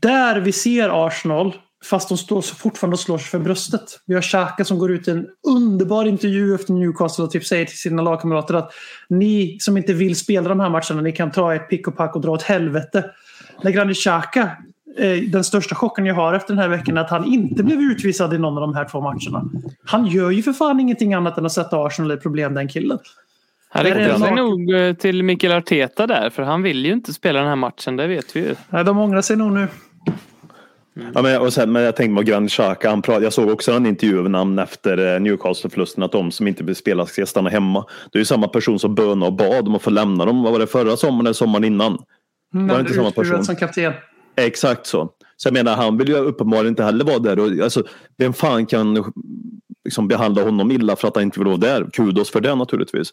B: där vi ser Arsenal fast de står så fortfarande och slår sig för bröstet. Vi har Xhaka som går ut i en underbar intervju efter Newcastle och typ säger till sina lagkamrater att ni som inte vill spela de här matcherna, ni kan ta ett pick och pack och dra åt helvete. När Granit Xhaka, eh, den största chocken jag har efter den här veckan är att han inte blev utvisad i någon av de här två matcherna. Han gör ju för fan ingenting annat än att sätta Arsenal i problem den killen.
A: Han
B: Är det
A: riktar sig nog eh, till Mikael Arteta där för han vill ju inte spela den här matchen, det vet vi ju.
B: Nej, de ångrar sig nog nu.
C: Ja, men, och sen, men jag tänkte på Granit Xhaka. Han prat, jag såg också en intervju av namn efter eh, Newcastle-förlusten att de som inte vill spela ska stanna hemma. Det är ju samma person som bönade och bad om att få lämna dem. Vad var det förra sommaren eller sommaren innan?
B: Mm,
C: Var det inte samma person?
B: som kapten.
C: Exakt så. Så jag menar, han vill ju uppenbarligen inte heller vara där. Och, alltså, vem fan kan liksom, behandla honom illa för att han inte vill vara där? Kudos för det naturligtvis.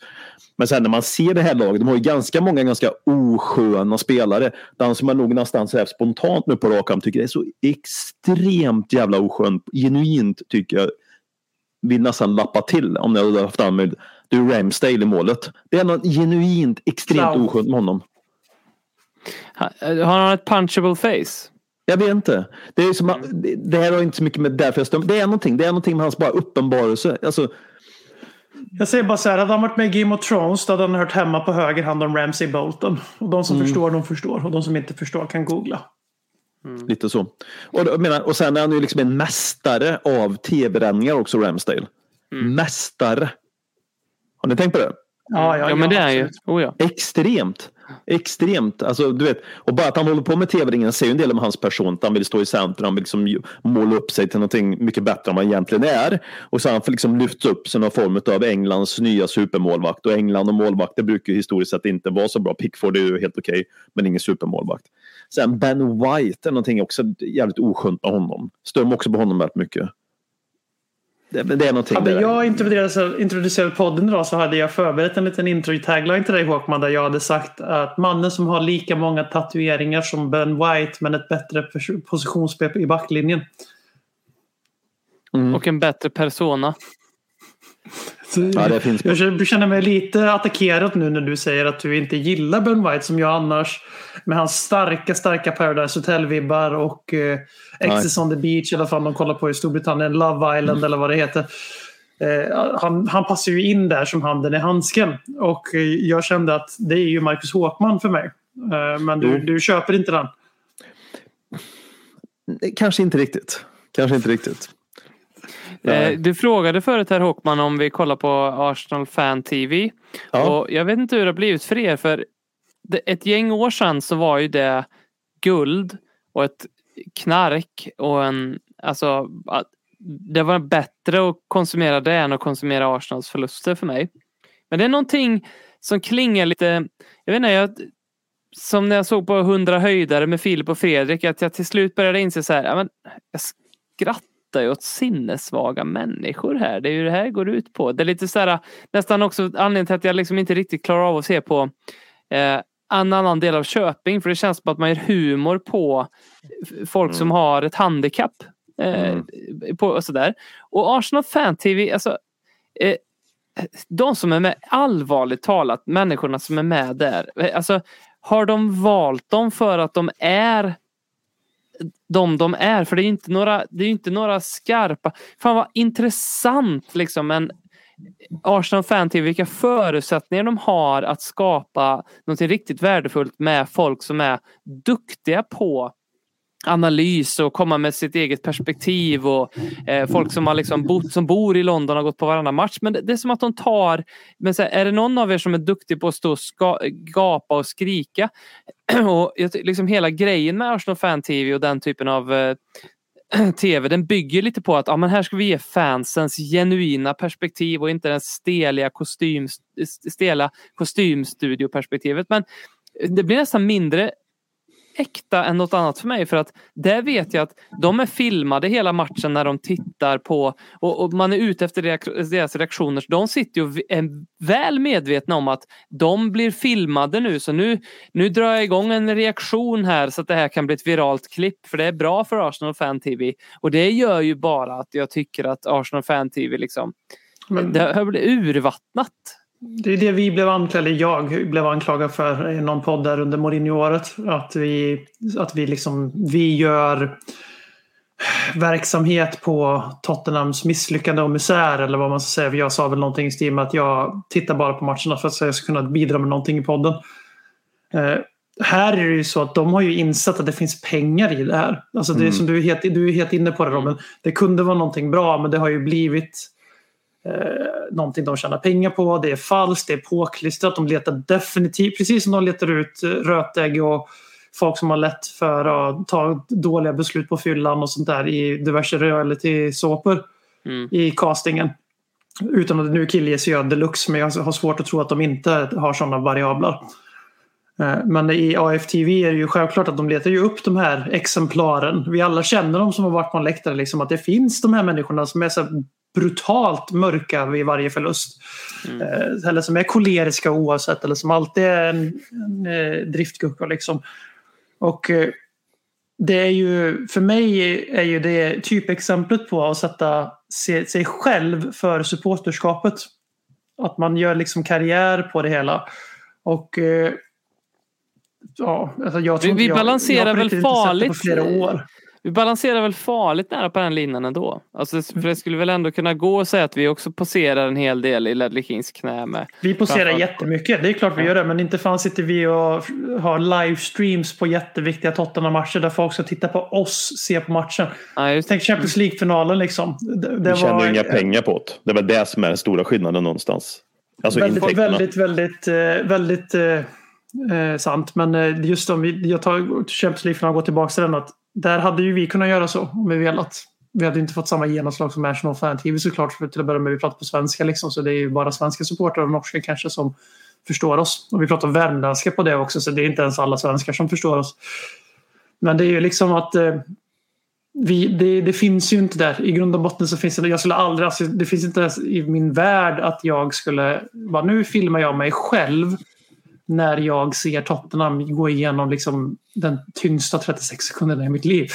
C: Men sen när man ser det här laget, de har ju ganska många ganska osköna spelare. Den som jag nog nästan så här spontant nu på rak arm tycker är så extremt jävla oskön. Genuint tycker jag vill nästan lappa till om jag hade haft anmäld. Det är Ramsdale i målet. Det är något genuint extremt oskönt med honom.
A: Eh, Har han ett punchable face?
C: Jag vet inte. Det, är som, det, det här har inte så mycket med därför jag stämmer. Det är någonting. Det är någonting med hans bara uppenbarelse. Alltså,
B: Jag säger bara så här, hade han varit med i Game of Thrones då hade han hört hemma på höger hand om Ramsay Bolton. Och de som
C: Mm.
B: förstår, de förstår. Och de som inte förstår kan googla.
C: Lite så. Och, då- menar, och sen är han ju liksom en mästare av tv-räddningar också, Ramsdale. Mästare. Har ni tänkt på det?
B: Ja, ja,
A: Ja, men det är ju. Oh, ja.
C: Extremt. Extremt. Alltså, du vet, och bara att han håller på med tv-ringen säger ju en del om hans person. Att han vill stå i centrum. Han vill liksom måla upp sig till någonting mycket bättre än vad han egentligen är. Och så har han får liksom lyfts upp som någon form av Englands nya supermålvakt. Och England och målvakter brukar ju historiskt sett inte vara så bra. Pickford är ju helt okej, men ingen supermålvakt. Sen Ben White är någonting också jävligt oskönt med honom. Stör mig också på honom väldigt mycket. Det, det är någonting
B: Hade
C: där.
B: jag introducerat, introducerat podden idag så hade jag förberett en liten intro-tagline till dig Håkman där jag hade sagt att mannen som har lika många tatueringar som Ben White men ett bättre positionsspel i backlinjen.
A: Och en bättre persona.
C: Ja, det finns
B: jag känner- känner mig lite attackerad nu när du säger att du inte gillar Ben White som jag annars med hans starka, starka Paradise Hotel-vibbar och eh, Exes on the Beach eller vad fan de kollar på i Storbritannien, Love Island eller vad det heter. Eh, han, han passar ju in där som handen i handsken. Och eh, jag kände att det är ju Marcus Håkman för mig. Eh, men du,
C: Jo.
B: du köper inte den.
C: Kanske inte riktigt. Kanske inte riktigt.
A: Eh, Du frågade förut här Håkman om vi kollar på Arsenal Fan TV.
C: Ja.
A: Och jag vet inte hur det har blivit för er. För ett gäng år sedan så var ju det guld och ett knark och en... Alltså, det var bättre att konsumera det än att konsumera Arsenals förluster för mig. Men det är någonting som klingar lite... Jag vet inte, jag, som när jag såg på 100 höjdare med Filip och Fredrik, att jag till slut började inse så här, ja, men jag skrattar ju åt sinnessvaga människor här. Det är ju det här det går ut på. Det är lite så här, nästan också anledningen till att jag liksom inte riktigt klarar av att se på eh, en annan del av Köping, för det känns som att man gör humor på folk som har ett handikapp. Eh, på, och, sådär. och Arsenal Fan TV, alltså eh, de som är med, allvarligt talat, människorna som är med där, eh, alltså har de valt dem för att de är de de är? För det är inte några, det är inte några skarpa, fan vad intressant liksom en Arsenal Fan TV, vilka förutsättningar de har att skapa något riktigt värdefullt med folk som är duktiga på analys och komma med sitt eget perspektiv och eh, folk som har liksom bott, som bor i London har gått på varannan match. Men det, det är som att de tar, men så här, är det någon av er som är duktig på att stå och ska, gapa och skrika? och liksom hela grejen med Arsenal Fan TV och den typen av eh, tv, den bygger lite på att ja, men här ska vi ge fansens genuina perspektiv och inte den steliga kostym, stela kostymstudioperspektivet. Men det blir nästan mindre äkta än något annat för mig för att där vet jag att de är filmade hela matchen när de tittar på och, och man är ute efter deras reaktioner. De sitter ju är väl medvetna om att de blir filmade nu så nu, nu drar jag igång en reaktion här så att det här kan bli ett viralt klipp för det är bra för Arsenal Fan TV och det gör ju bara att jag tycker att Arsenal Fan TV liksom
B: Men
A: det har blivit urvattnat.
B: Det är det vi blev anklagade, eller jag blev anklagad för i någon podd där under Mourinho-året. Att vi, att vi liksom, vi gör verksamhet på Tottenhams misslyckande och misär eller vad man ska säga. Jag sa väl någonting i stil med att jag tittar bara på matcherna för att jag ska kunna bidra med någonting i podden. Eh, här är det ju så att de har ju insett att det finns pengar i det här. Alltså det är som du är helt, du är helt inne på det Robin. Det kunde vara någonting bra men det har ju blivit eh, någonting de tjänar pengar på. Det är falskt, det är påklistrat. De letar definitivt, precis som de letar ut eh, rötägg och folk som har lätt för att ta dåliga beslut på fyllan och sånt där i diverse reality-såpor
A: Mm.
B: i castingen. Utan att nu killges jag deluxe men jag har svårt att tro att de inte har sådana variabler. Eh, Men i AFTV är det ju självklart att de letar ju upp de här exemplaren. Vi alla känner dem som har varit på en läktare. Liksom, att det finns de här människorna som är så brutalt mörka vid varje förlust. Eh, Eller som är koleriska oavsett. Eller som alltid är en, en eh, driftgucka. Liksom. Och eh, det är ju, för mig är ju det typexemplet på att sätta sig själv för supporterskapet. Att man gör liksom karriär på det hela. Och ja, alltså jag tror
A: Vi- vi
B: jag,
A: balanserar
B: jag på
A: väl farligt,
B: på flera år.
A: Vi balanserar väl farligt nära på den linan ändå. Alltså, för det skulle väl ändå kunna gå att säga att vi också poserar en hel del i Ledley Kings knä med.
B: Vi poserar
A: Framförallt-
B: jättemycket, det är klart vi gör det. Men inte fan sitter vi och har livestreams på jätteviktiga Tottenham-matcher där folk ska titta på oss se på matchen.
A: Ja, just,
B: Tänk Champions League-finalen liksom. Det, det
C: Vi tjänar
B: var
C: inga pengar på det. Det är väl det som är den stora skillnaden någonstans. Alltså
B: väldigt,
C: intäkterna.
B: väldigt, väldigt, eh, väldigt eh, eh, sant. Men eh, just om vi, jag tar Champions League-finalen och går tillbaka till den. Att där hade ju vi kunnat göra så om vi velat. Vi hade inte fått samma genomslag som National Fan TV såklart. För till att börja med, vi pratar på svenska liksom. Så det är ju bara svenska supportrar och norska kanske som förstår oss. Och vi pratar värmländska på det också. Så det är inte ens alla svenskar som förstår oss. Men det är ju liksom att eh, vi, det, det finns ju inte där. I grund och botten så finns det Jag skulle aldrig, alltså, det finns inte ens i min värld att jag skulle... Bara, nu filmar jag mig själv när jag ser Tottenham gå igenom liksom den tyngsta 36 sekunderna i mitt liv.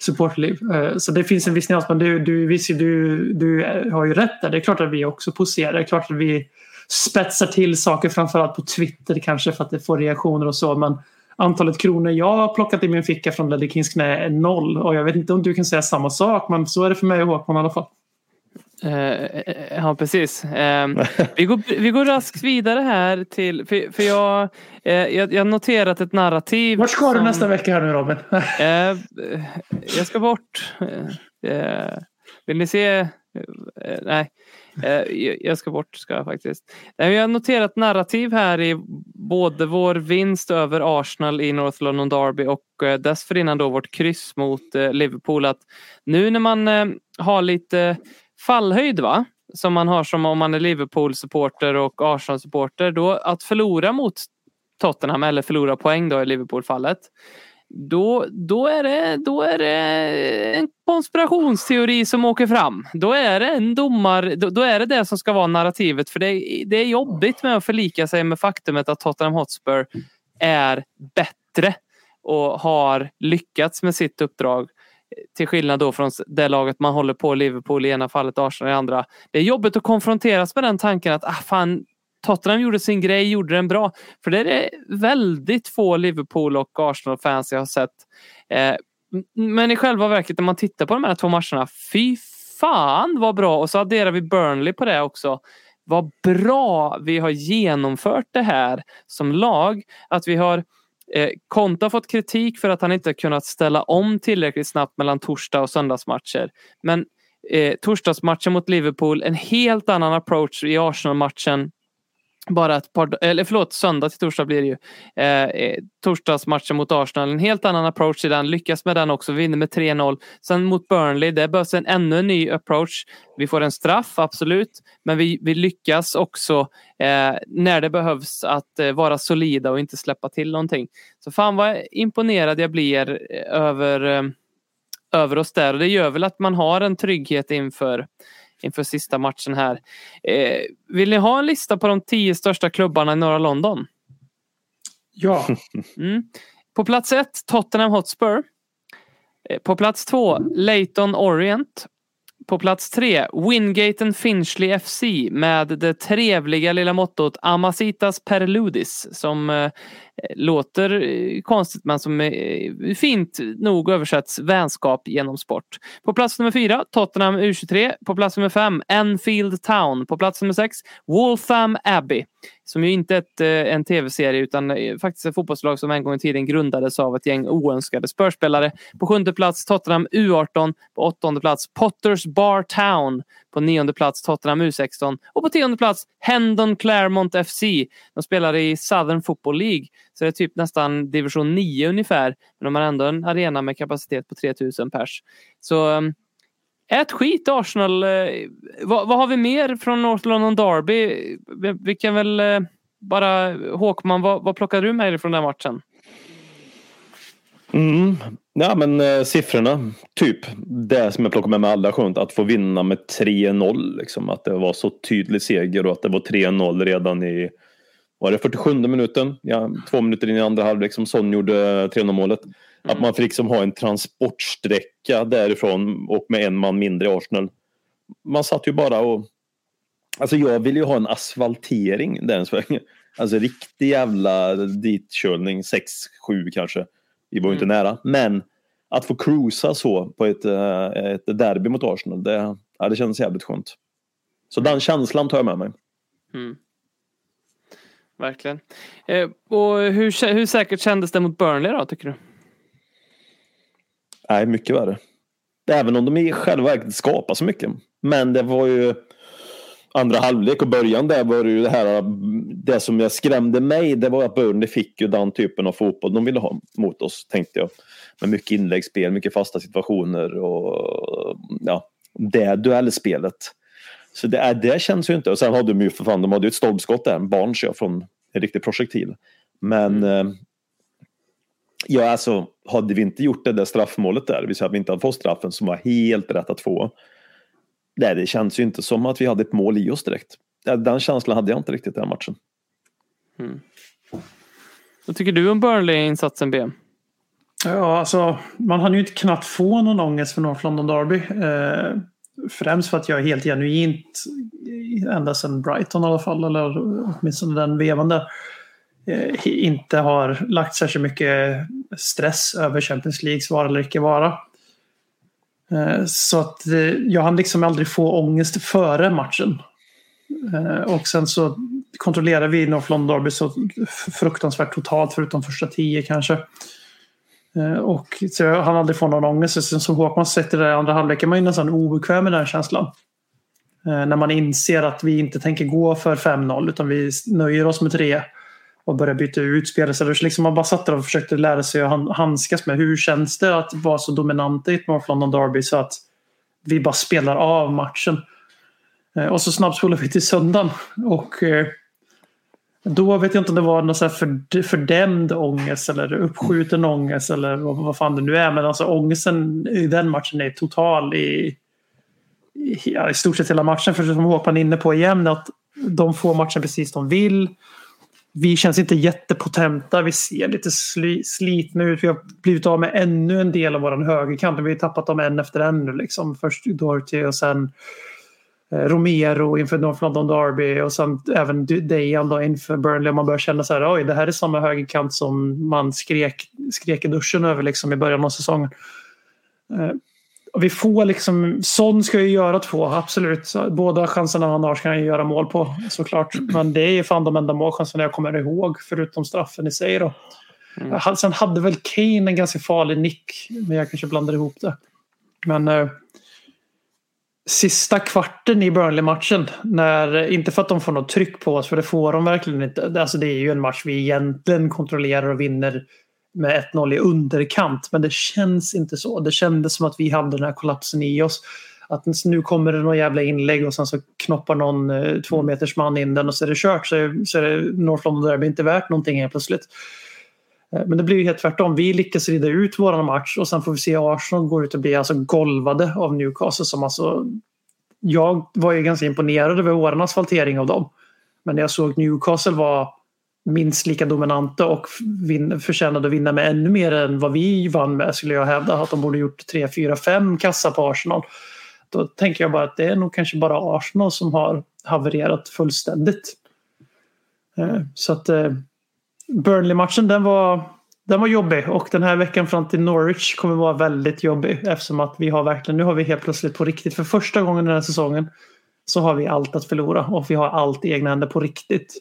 B: Supportliv. Eh, så det finns en viss nyans. Men du, du, visst, du, du har ju rätt där. Det är klart att vi också poserar. Det är klart att vi spetsar till saker framförallt på Twitter kanske för att det får reaktioner och så. Men antalet kronor jag har plockat i min ficka från Ledder Kings knä är noll. Och jag vet inte om du kan säga samma sak men så är det för mig och Håkman i alla fall.
A: Eh, ja, precis. Eh, vi, går, vi går raskt vidare här till, för, för jag, eh, jag, jag noterat ett narrativ.
B: Vart ska du
A: som-
B: nästa vecka här nu Robin?
A: Eh, jag ska bort. Eh, eh, vill ni se? Eh, nej, eh, jag- ska bort ska jag faktiskt. Nej, Jag har noterat narrativ här i både vår vinst över Arsenal i North London Derby och eh, dessförinnan då vårt kryss mot eh, Liverpool. Att nu när man eh, har lite fallhöjd va? Som man har som om man är Liverpool-supporter och Arsenal-supporter. Då att förlora mot Tottenham eller förlora poäng då i Liverpool-fallet. Då, då, är det, då är det en konspirationsteori som åker fram. Då är det en domar, då, då är det det som ska vara narrativet. För det, det är jobbigt med att förlika sig med faktumet att Tottenham Hotspur är bättre och har lyckats med sitt uppdrag. Till skillnad då från det laget man håller på, Liverpool i ena fallet, Arsenal i andra. Det är jobbigt att konfronteras med den tanken att ah, fan, Tottenham gjorde sin grej, gjorde den bra. För det är det väldigt få Liverpool och Arsenal-fans jag har sett. Eh, men i själva verket när man tittar på de här två matcherna, fy fan vad bra! Och så adderar vi Burnley på det också. Vad bra vi har genomfört det här som lag. Att vi har Eh, Eh, Konta har fått kritik för att han inte kunnat ställa om tillräckligt snabbt mellan torsdag och söndagsmatcher. Men eh, torsdagsmatchen mot Liverpool, en helt annan approach i Arsenal-matchen bara ett par, eller förlåt, söndag till torsdag blir det ju. Eh, eh, torsdagsmatchen mot Arsenal, en helt annan approach i den. Lyckas med den också, vinner med 3-0. Sen mot Burnley, det behövs en ännu en ny approach. Vi får en straff, absolut. Men vi, vi lyckas också eh, när det behövs att eh, vara solida och inte släppa till någonting. Så fan vad imponerad jag blir eh, över, eh, över oss där. Och det gör väl att man har en trygghet inför inför sista matchen här. Eh, vill ni ha en lista på de tio största klubbarna i norra London?
B: Ja.
A: Mm. På plats ett, Tottenham Hotspur. Eh, på plats två, Leighton Orient. På plats tre, Wingate Finchley FC med det trevliga lilla mottot Amasitas Perludis som eh, låter eh, konstigt men som är fint nog översätts vänskap genom sport. På plats nummer fyra, Tottenham U23. På plats nummer fem, Enfield Town. På plats nummer sex, Waltham Abbey. Som ju inte är ett, eh, en tv-serie utan faktiskt ett fotbollslag som en gång i tiden grundades av ett gäng oönskade spörspelare. På sjunde plats Tottenham U18. På åttonde plats Potters Bar Town. På nionde plats Tottenham U16 och på tionde plats Hendon Claremont FC. De spelar i Southern Football League. Så det är typ nästan division 9 ungefär. Men de har ändå en arena med kapacitet på 3000 pers. Så ett ät skit Arsenal. Eh, vad, vad, har vi mer från North London Derby? Vi, vi kan väl eh, bara Håkman, vad, vad plockade du med dig från den matchen?
C: Mm. Ja men eh, siffrorna, typ det som jag plockar med mig allra skönt att få vinna med 3-0. Liksom, att det var så tydlig seger och att det var 3-0 redan i var det 47 minuten, ja, två minuter in i andra halvlek som Son gjorde 3-0 målet. Mm. Att man fick liksom ha en transportsträcka därifrån och med en man mindre i Arsenal. Man satt ju bara och... Alltså jag vill ju ha en asfaltering där en sväng. Alltså riktig jävla ditkörning, 6-7 kanske. Vi var ju inte mm. nära. Men att få cruisa så på ett, eh, ett derby mot Arsenal, det, ja, det känns jävligt skönt. Så den känslan tar jag med mig.
A: Mm. Verkligen. Eh, och hur, hur säkert kändes det mot Burnley då, tycker du?
C: Nej, mycket värre. Även om de i själva verket skapar så mycket. Men det var ju andra halvlek och början där var det ju det här. Det som jag skrämde mig det var att Burnley fick ju den typen av fotboll de ville ha mot oss tänkte jag. Med mycket inläggsspel, mycket fasta situationer och ja, det duellspelet. Så det, det känns ju inte. Och sen hade de ju för fan, de hade ju ett stolpskott där, en Barnes ja, från en riktig projektil. Men mm. eh, ja, alltså hade vi inte gjort det där straffmålet där, vi säger att vi inte hade fått straffen som var helt rätt att få. Nej, det känns ju inte som att vi hade ett mål i oss direkt. Den känslan hade jag inte riktigt den matchen.
A: Mm. Vad tycker du om Burnley-insatsen B?
B: Ja, alltså man hann ju inte knappt få någon ångest för North London Derby. Eh, främst för att jag är helt genuint, ända sedan Brighton i alla fall, eller åtminstone den vevan där, eh, inte har lagt särskilt mycket stress över Champions Leagues vara eller icke vara. Eh, så att eh, jag hann liksom aldrig få ångest före matchen. Eh, och sen så kontrollerade vi North London Derby så fruktansvärt totalt förutom första tio kanske. Eh, och så jag hann aldrig få någon ångest. Sen som Håkman sett i det andra halvlek man är nästan obekväm med den känslan. Eh, när man inser att vi inte tänker gå för 5-0 utan vi nöjer oss med 3 och börjar byta ut spelare. Så liksom man bara satt där och försökte lära sig att handskas med hur känns det att vara så dominanta i ett North London Derby så att vi bara spelar av matchen. Eh, och så snabbspolar vi till söndagen. Och då vet jag inte om det var någon så här fördämd ångest eller uppskjuten ångest eller vad, fan det nu är. Men alltså ångesten i den matchen är total i, i, ja, i stort sett hela matchen. För som Håkan är inne på igen att de får matchen precis de vill vi känns inte jättepotenta. Vi ser lite sli, slitna ut. Vi har blivit av med ännu en del av vår högerkant. Vi har tappat dem en efter en nu. Liksom. Först Doherty och sen eh, Romero inför North London Derby och sen även Dejan då inför Burnley. Man börjar känna så här, oj det här är samma högerkant som man skrek, skrek i duschen över liksom, i början av säsongen. Eh, vi får liksom, Son ska ju göra två, absolut. Båda chanserna han har ska han ju göra mål på såklart. Men det är ju fan de enda målchanserna jag kommer ihåg förutom straffen i sig då. Mm. Sen hade väl Kane en ganska farlig nick, men jag kanske blandar ihop det. Men eh, sista kvarten i Burnley-matchen, när, inte för att de får något tryck på oss, för det får de verkligen inte. Alltså det är ju en match vi egentligen kontrollerar och vinner med 1-0 i underkant, men det känns inte så. Det kändes som att vi hade den här kollapsen i oss. Att nu kommer det någon jävla inlägg och sen så knoppar någon eh, två meters man in den och så är det kört så är, så är det North London Derby inte värt någonting helt plötsligt. Eh, men det blir ju helt tvärtom. Vi lyckas rida ut våran match och sen får vi se Arsenal gå ut och bli alltså golvade av Newcastle som alltså jag var ju ganska imponerad över vår asfaltering av dem. Men när jag såg Newcastle var minst lika dominanta och vin, förtjänade att vinna med ännu mer än vad vi vann med skulle jag hävda. Att de borde gjort 3, 4, 5 kassa på Arsenal. Då tänker jag bara att det är nog kanske bara Arsenal som har havererat fullständigt. Eh, så att eh, Burnley-matchen den var, den var jobbig och den här veckan fram till Norwich kommer vara väldigt jobbig eftersom att vi har verkligen, nu har vi helt plötsligt på riktigt för första gången den här säsongen så har vi allt att förlora och vi har allt i egna händer på riktigt.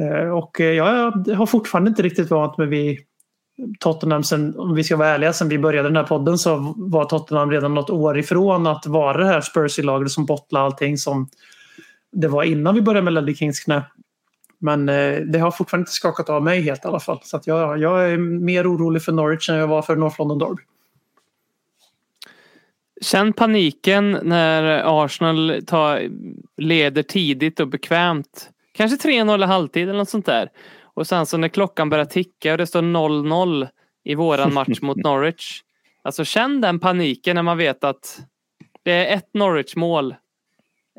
B: Eh, och eh, jag har fortfarande inte riktigt vant mig vid Tottenham, sen, om vi ska vara ärliga, sen vi började den här podden så var Tottenham redan något år ifrån att vara det här Spursy-laget som bottlar allting som det var innan vi började med Ledley Kings knä. Men eh, det har fortfarande inte skakat av mig helt i alla fall. Så jag, jag är mer orolig för Norwich än jag var för North London Derby.
A: Känn paniken när Arsenal tar, leder tidigt och bekvämt. Kanske 3-0 i halvtid eller något sånt där. Och sen så när klockan börjar ticka och det står 0-0 i våran match mot Norwich. Alltså känn den paniken när man vet att det är ett Norwich-mål.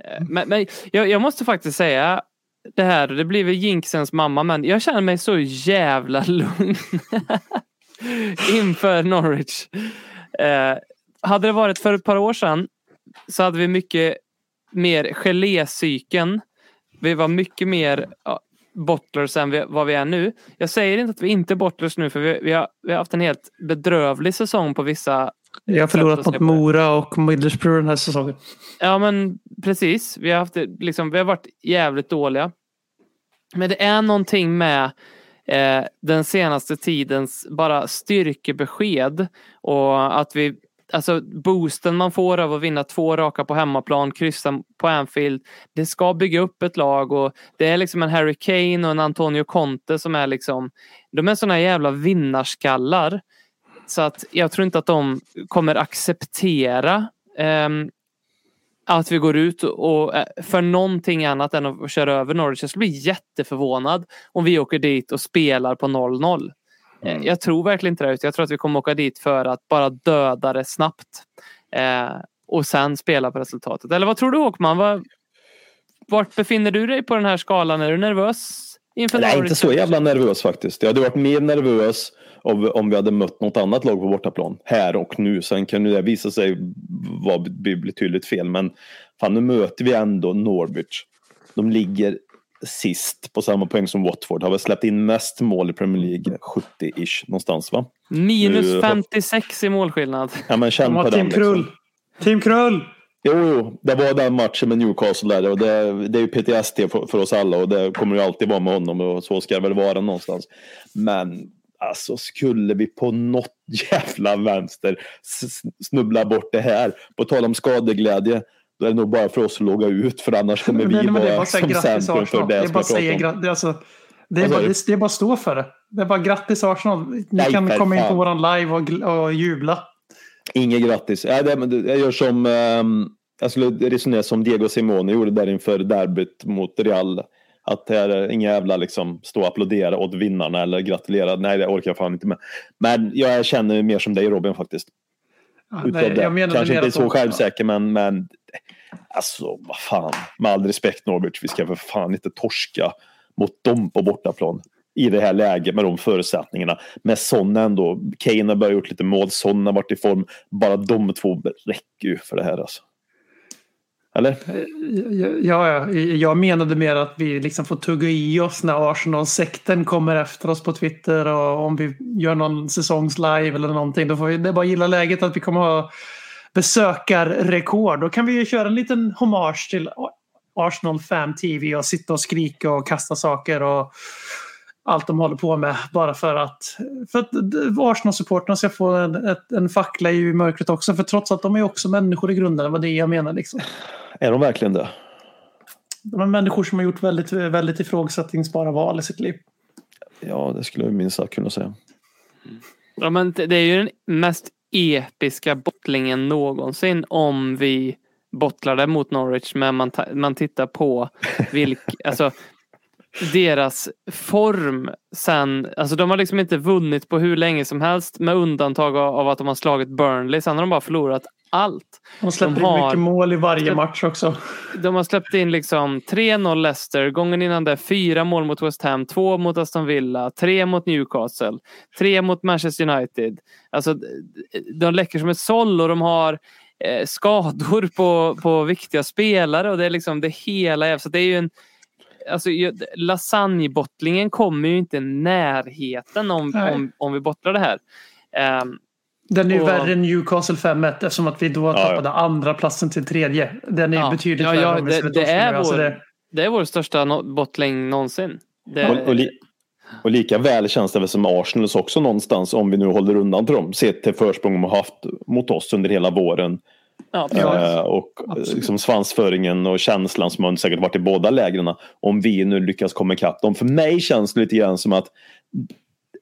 A: Eh, men, men jag, jag, måste faktiskt säga det här, det blir väl jinxens mamma, men jag känner mig så jävla lugn inför Norwich. Eh, hade det varit för ett par år sedan så hade vi mycket mer gelécykeln. Vi var mycket mer bottlers än vad vi är nu. Jag säger inte att vi inte är bottlers nu för vi, vi, har, vi har haft en helt bedrövlig säsong på vissa
B: vi har förlorat mot Mora och Middlesbrough den här säsongen.
A: Ja men precis. Vi har, haft, liksom, vi har varit jävligt dåliga. Men det är någonting med eh, den senaste tidens bara styrkebesked och att vi alltså boosten man får av att vinna två raka på hemmaplan, kryssa på Anfield. Det ska bygga upp ett lag och det är liksom en Harry Kane och en Antonio Conte som är liksom, de är såna jävla vinnarskallar. Så att jag tror inte att de kommer acceptera um, att vi går ut och eh, för någonting annat än att köra över Norwich. Jag skulle bli jätteförvånad om vi åker dit och spelar på 0-0. Eh, mm. Jag tror verkligen inte det. Jag tror att vi kommer åka dit för att bara döda det snabbt. Eh, och sen spela på resultatet. Eller vad tror du Håkman? Var, vart befinner du dig på den här skalan? Är du nervös?
C: Inför Nej, inte så jävla nervös faktiskt. Jag hade varit mer nervös om vi hade mött något annat lag på bortaplan här och nu. Sen kan det visa sig vara betydligt fel. Men fan, nu möter vi ändå Norwich. De ligger sist på samma poäng som Watford. Har väl släppt in mest mål i Premier League, 70-ish någonstans va?
A: Minus nu, 56 i målskillnad.
C: Ja men känn på
B: den. Team Krull. Liksom. Team Krull!
C: Jo, jo, det var den matchen med Newcastle där och det, det är ju PTSD för, för, oss alla och det kommer ju alltid vara med honom och så ska det väl vara någonstans. Men alltså skulle vi på något jävla vänster snubbla bort det här, på tal om skadeglädje, då är det nog bara för oss att logga ut för annars kommer vi vara som centrum för det, det som jag pratar om.
B: Alltså, det, är bara, det är bara att stå för det. Det är bara grattis Arsenal. Ni Nej, kan komma in på våran live och, och jubla.
C: Inget grattis. Ja, det, jag gör som, um, jag skulle resonera som Diego Simone gjorde där inför derbyt mot Real. Att det är inga jävla liksom stå och applådera åt vinnarna eller gratulera. Nej, det orkar jag fan inte med. Men jag känner mer som dig Robin faktiskt. Ja, nej, jag Kanske inte så självsäker men, men alltså vad fan. Med all respekt Norbert, vi ska för fan inte torska mot dem på bortaplan i det här läget med de förutsättningarna. Med Son ändå, Kane har börjat gjort lite mål, Son har varit i form. Bara de två räcker ju för det här alltså. Eller?
B: Ja, ja, jag menade mer att vi liksom får tugga i oss när Arsenal-sekten kommer efter oss på Twitter och om vi gör någon säsongslive eller någonting. Då får vi, det är bara gilla läget att vi kommer ha besökarrekord. Då kan vi ju köra en liten hommage till Arsenal Fan TV och sitta och skrika och kasta saker och allt de håller på med bara för att, för att Arsenal-supportrarna ska få en, ett, en fackla i mörkret också. För trots att de är också människor i grunden, det var det jag menar. Liksom.
C: Är de verkligen det?
B: De är människor som har gjort väldigt, väldigt ifrågasättningsbara val i sitt liv.
C: Ja, det skulle jag minst sagt kunna säga.
A: Ja, men det är ju den mest episka bottlingen någonsin om vi bottlade mot Norwich. Men man, man tittar på vilk, alltså, deras form sen. Alltså de har liksom inte vunnit på hur länge som helst med undantag av, att de har slagit Burnley. Sen har de bara förlorat allt.
B: De släpper
A: De
B: in
A: har-
B: mycket mål i varje
A: släpp-
B: match också.
A: De har släppt in liksom 3-0 Leicester, gången innan det fyra mål mot West Ham, två mot Aston Villa, tre mot Newcastle, tre mot Manchester United. Alltså, de läcker som ett såll och de har eh, skador på, på viktiga spelare och det är liksom det hela. Så det är ju en Alltså, lasagnebottlingen kommer ju inte i närheten om,
B: Nej.
A: om, om vi bottlar det här. Ehm,
B: Den är ju
A: Och-
B: värre än Newcastle 5-1 eftersom att vi då
C: ja.
B: tappade andra platsen till tredje. Den är
A: Ja.
B: betydligt
A: Ja,
B: värre
A: ja,
B: vi
A: det- det är
B: nu. Alltså
A: vår-
B: det,
A: det är vår största no- bottling någonsin. Det,
C: Och, och, li, och lika väl känns det väl som Arsenals också någonstans om vi nu håller undan till dem. Sett till försprång de har haft mot oss under hela våren.
A: Ja,
C: Eh, och
B: absolut.
C: liksom svansföringen och känslan som har säkert varit i båda lägren. Om vi nu lyckas komma ikapp dem. För mig känns det lite grann som att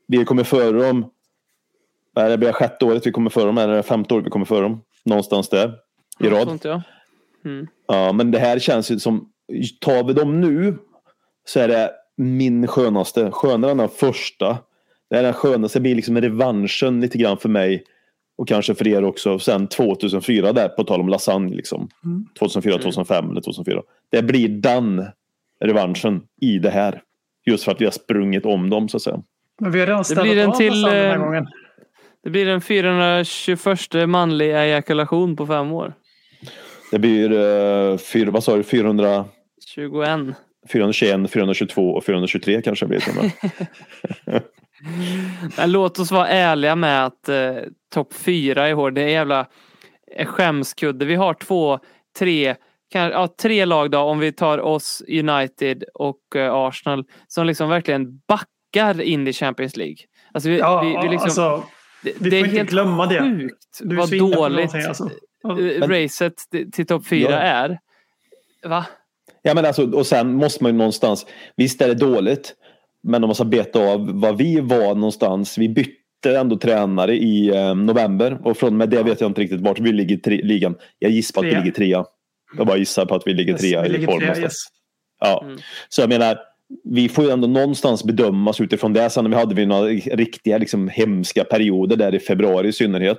C: vi kommer före dem. Det blir sjätte året vi kommer före dem? Eller femte året vi kommer före dem? Någonstans där i rad.
A: Sånt, ja. Mm.
C: Ja, men det här känns ju som, tar vi dem nu så är det min skönaste. Skönare än den första. Det är den skönaste, det blir liksom revanschen lite grann för mig. Och kanske för er också. Sen 2004 där, på tal om lasagne liksom.
B: Mm.
C: 2004, 2005 eller 2004. Det blir den revanschen i det här. Just för att vi har sprungit om dem så att säga.
B: men vi har redan ställt
A: blir en
B: av
A: till,
B: den här
A: eh,
B: gången.
A: Det blir den 421 manliga ejakulation på fem år.
C: Det blir, uh, fyra, vad sa du, 400,
A: 21.
C: 421, 422 och 423 kanske blir det.
A: Men låt oss vara ärliga med att eh, topp fyra i år, det är jävla eh, skämskudde. Vi har två, tre, kan, ja, tre lag då om vi tar oss United och eh, Arsenal som liksom verkligen backar in i Champions League. Alltså vi,
B: Ja,
A: vi, vi liksom,
B: alltså,
A: det,
B: vi
A: det är
B: inte
A: helt
B: glömma det.
A: sjukt
B: Du är
A: vad dåligt
B: alltså. Ja.
A: eh, racet till, till topp fyra
C: Ja.
A: är. Va?
C: Ja men alltså och sen måste man ju någonstans. Visst är det dåligt. Men de måste beta av vad vi var någonstans. Vi bytte ändå tränare i eh, november. Och från och med det vet jag inte riktigt vart vi ligger i tri- ligan. Jag gissar på att vi ligger trea. Jag bara gissar på att vi ligger
B: Yes,
C: trea
B: vi
C: i
B: ligger
C: form.
B: trea, yes.
C: Ja.
A: Mm.
C: Så jag menar. Vi får ju ändå någonstans bedömas utifrån det. Sen hade vi några riktiga liksom, hemska perioder där i februari i synnerhet.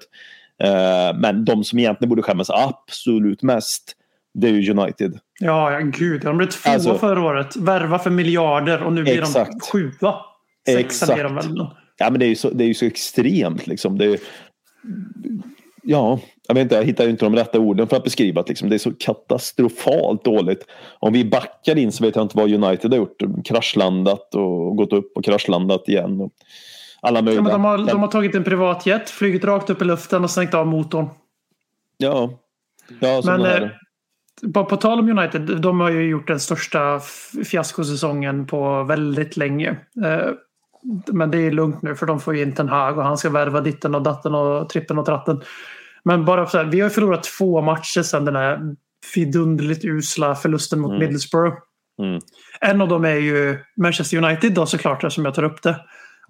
C: Eh, men de som egentligen borde skämmas absolut mest. Det är ju United.
B: Ja, ja, gud. De blev tvåa
C: Alltså-
B: förra året. Värva för miljarder och nu blir de
C: Exakt.
B: sjua. Sexa
C: Exakt.
B: de väl.
C: Ja men det är ju så, det är ju så extremt liksom. Det är, ja, jag vet inte, jag hittar ju inte de rätta orden för att beskriva det. Liksom. Det är så katastrofalt dåligt. Om vi backar in så vet jag inte vad United har gjort. Kraschlandat och gått upp och kraschlandat igen. Och alla möjliga.
B: Ja, men de, har, de har tagit en privatjet, flugit rakt upp i luften och stängt av motorn.
C: Ja, ja
B: Men på, på tal om United, de har ju gjort den största fiaskosäsongen på väldigt länge. Eh, men det är lugnt nu för de får ju in Ten Hag och han ska värva ditten och datten och trippen och tratten. Men bara så här, vi har ju förlorat två matcher sedan den här vidunderligt usla förlusten mot
C: Mm.
B: Middlesbrough.
C: Mm.
B: En av dem är ju Manchester United då såklart som jag tar upp det.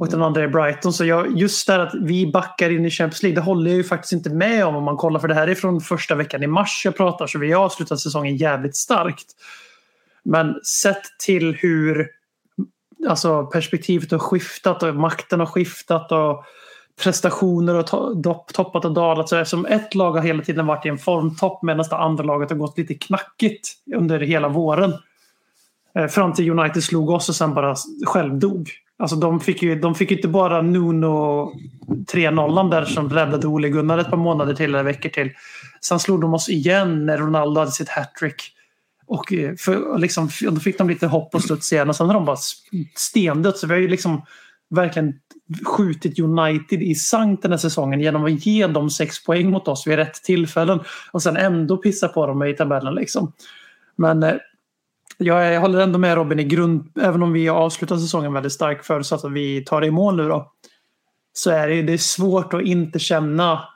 B: Och den andra är Brighton. Så jag, just det här att vi backar in i Champions League, det håller jag ju faktiskt inte med om om man kollar. För det här är från första veckan i mars jag pratar, så vi har avslutat säsongen jävligt starkt. Men sett till hur alltså, perspektivet har skiftat och makten har skiftat och prestationer har to- toppat och dalat. Så eftersom ett lag har hela tiden varit i en formtopp medan det andra laget har gått lite knackigt under hela våren. Eh, fram till United slog oss och sen bara självdog. Alltså de fick ju de fick ju inte bara Nuno 3-0 där som räddade Ole Gunnar ett par månader till eller veckor till. Sen slog de oss igen när Ronaldo hade sitt hattrick. Och eh, för, liksom, då fick de lite hopp och studs igen och sen har de bara stendött. Så vi har ju liksom verkligen skjutit United i sank den här säsongen genom att ge dem sex poäng mot oss vid rätt tillfällen. Och sen ändå pissa på dem i tabellen liksom. Men eh, jag, jag håller ändå med Robin i grund, även om vi har avslutat säsongen väldigt starkt förutsatt att vi tar det i mål nu då. Så är det, det är svårt att inte känna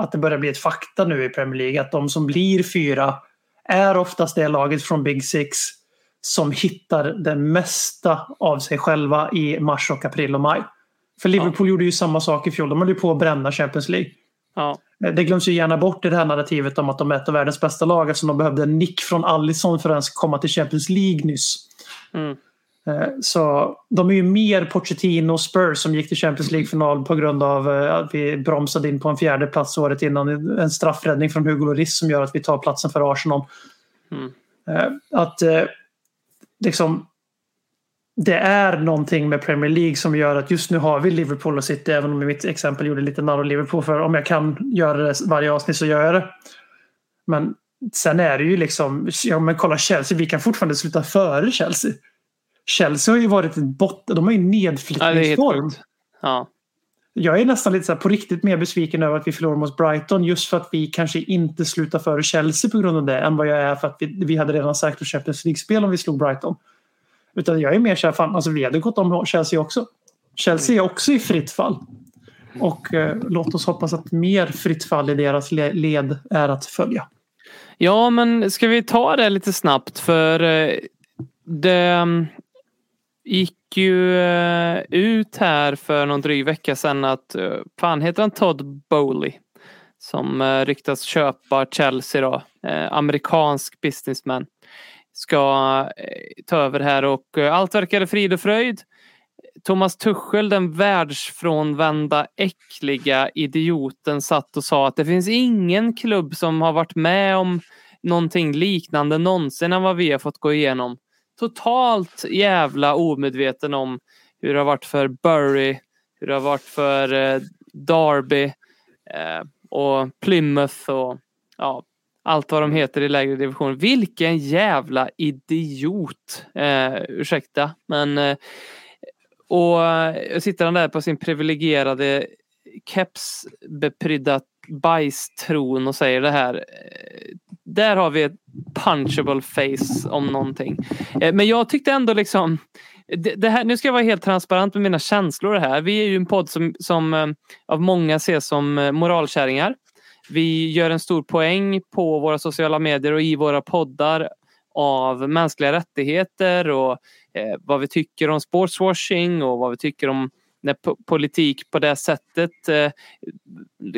B: att det börjar bli ett fakta nu i Premier League. Att de som blir fyra är oftast det laget från Big Six som hittar det mesta av sig själva i mars och april och maj. För Liverpool gjorde ju samma sak i fjol. De höll ju på att bränna Champions League.
A: Ja.
B: Det glöms ju gärna bort i det här narrativet om att de är ett av världens bästa lag eftersom de behövde en nick från Alisson för att ens komma till Champions League nyss.
A: Mm.
B: Eh, Så de är ju mer Pochettino och Spurs som gick till Champions League-final på grund av eh, att vi bromsade in på en fjärde plats året innan. En straffräddning från Hugo Lloris som gör att vi tar platsen för Arsenal.
A: Mm.
B: Eh, Att eh, liksom det är någonting med Premier League som gör att just nu har vi Liverpool och City även om i mitt exempel gjorde lite narr av Liverpool för om jag kan göra det varje avsnitt så gör jag det. Men sen är det ju liksom, ja men kolla Chelsea, vi kan fortfarande sluta före Chelsea. Chelsea har ju varit ett botten, de har ju
A: Ja,
B: nedflyttningsform.
A: sjukt. Ja.
B: Jag är nästan lite så på riktigt mer besviken över att vi förlorar mot Brighton just för att vi kanske inte slutar före Chelsea på grund av det än vad jag är för att vi, vi hade redan säkrat Champions League-spel om vi slog Brighton. Utan jag är mer så här, fan, alltså vi hade gått om Chelsea också. Chelsea är också i fritt fall. Och eh, låt oss hoppas att mer fritt fall i deras led är att följa.
A: Ja, men ska vi ta det lite snabbt för eh, det mm, gick ju eh, ut här för någon dryg vecka sedan att, eh, fan heter han Todd Bowley? Som ryktas köpa Chelsea då, amerikansk businessman. Ska eh, ta över här och eh, allt verkade frid och fröjd. Thomas Tuchel, den världsfrånvända äckliga idioten, satt och sa att det finns ingen klubb som har varit med om någonting liknande någonsin än vad vi har fått gå igenom. Totalt jävla omedveten om hur det har varit för Bury, hur det har varit för eh, Derby och Plymouth och ja, allt vad de heter i lägre division. Vilken jävla idiot! Eh, ursäkta, men eh, och eh, sitter han där på sin privilegierade kepsbeprydda bajstron och säger det här. Eh, där har vi ett punchable face om någonting. Eh, Men jag tyckte ändå liksom det, det här, nu ska jag vara helt transparent med mina känslor här. Vi är ju en podd som, som eh, av många ses som eh, moralkärringar. Vi gör en stor poäng på våra sociala medier och i våra poddar av mänskliga rättigheter och eh, vad vi tycker om sportswashing och vad vi tycker om när po- politik på det sättet eh,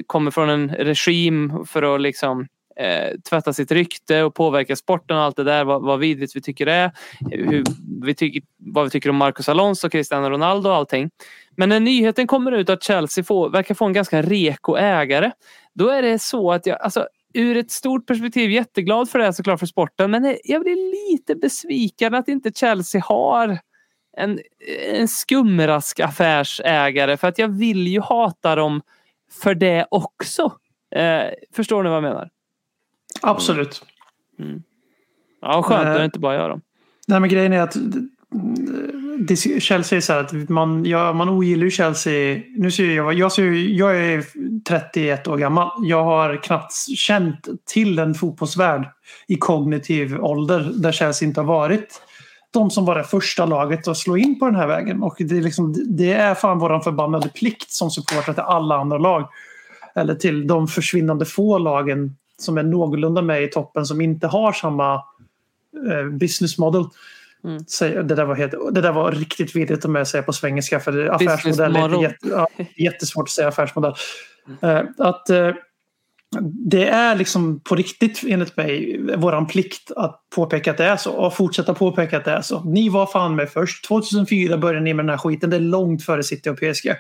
A: kommer från en regim för att liksom eh, tvätta sitt rykte och påverka sporten och allt det där, vad, vad vidrigt vi tycker det är. Hur vi tycker, vad vi tycker om Marcos Alonso, Cristiano Ronaldo och allting. Men när nyheten kommer ut att Chelsea får, verkar få en ganska reko ägare, då är det så att jag, alltså ur ett stort perspektiv jätteglad för det här såklart för sporten, men jag blir lite besviken att inte Chelsea har en, en skumrask affärsägare för att jag vill ju hata dem för det också. Eh, förstår ni vad jag menar?
B: Absolut.
A: Ja, skönt
B: Eh.
A: att det inte bara gör dem.
B: Nej, men grejen är att det, Chelsea är så här att man, ja, man ogillar ju Chelsea. Nu ser jag, jag, ser, jag är 31 år gammal. Jag har knappt känt till en fotbollsvärld i kognitiv ålder där Chelsea inte har varit de som var det första laget att slå in på den här vägen. Och det är, liksom, det är fan våran förbannade plikt som supportrar till alla andra lag. Eller till de försvinnande få lagen som är någorlunda med i toppen som inte har samma eh, business model.
A: Mm.
B: Säg- Det, där var helt, det där var riktigt vidrigt att med säga på svengelska för affärsmodell är jätte, ja, jättesvårt att säga affärsmodell. Eh, att eh, det är liksom på riktigt enligt mig våran plikt att påpeka att det är så och fortsätta påpeka att det är så. Ni var fan med först. 2004 började ni med den här skiten. Det är långt före City och PSG.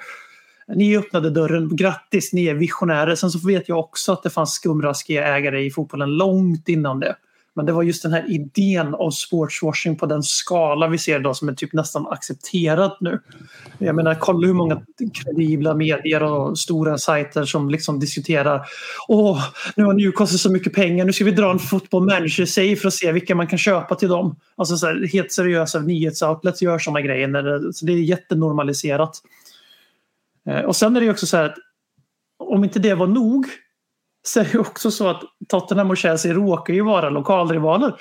B: Ni öppnade dörren. Grattis, ni är visionärer. Sen så vet jag också att det fanns skumraskiga ägare i fotbollen långt innan det. Men det var just den här idén av sportswashing på den skala vi ser idag som är typ nästan accepterad nu. Jag menar, kolla hur många kredibla medier och stora sajter som liksom diskuterar Åh, nu har Newcastle så mycket pengar, nu ska vi dra en football manager sig för att se vilka man kan köpa till dem. Alltså så här, helt seriösa nyhetsoutlets gör sådana grejer. Det, så det är jättenormaliserat. Eh, Och sen är det ju också så här att om inte det var nog så är det ju också så att Tottenham och Chelsea råkar ju vara lokalrivaler.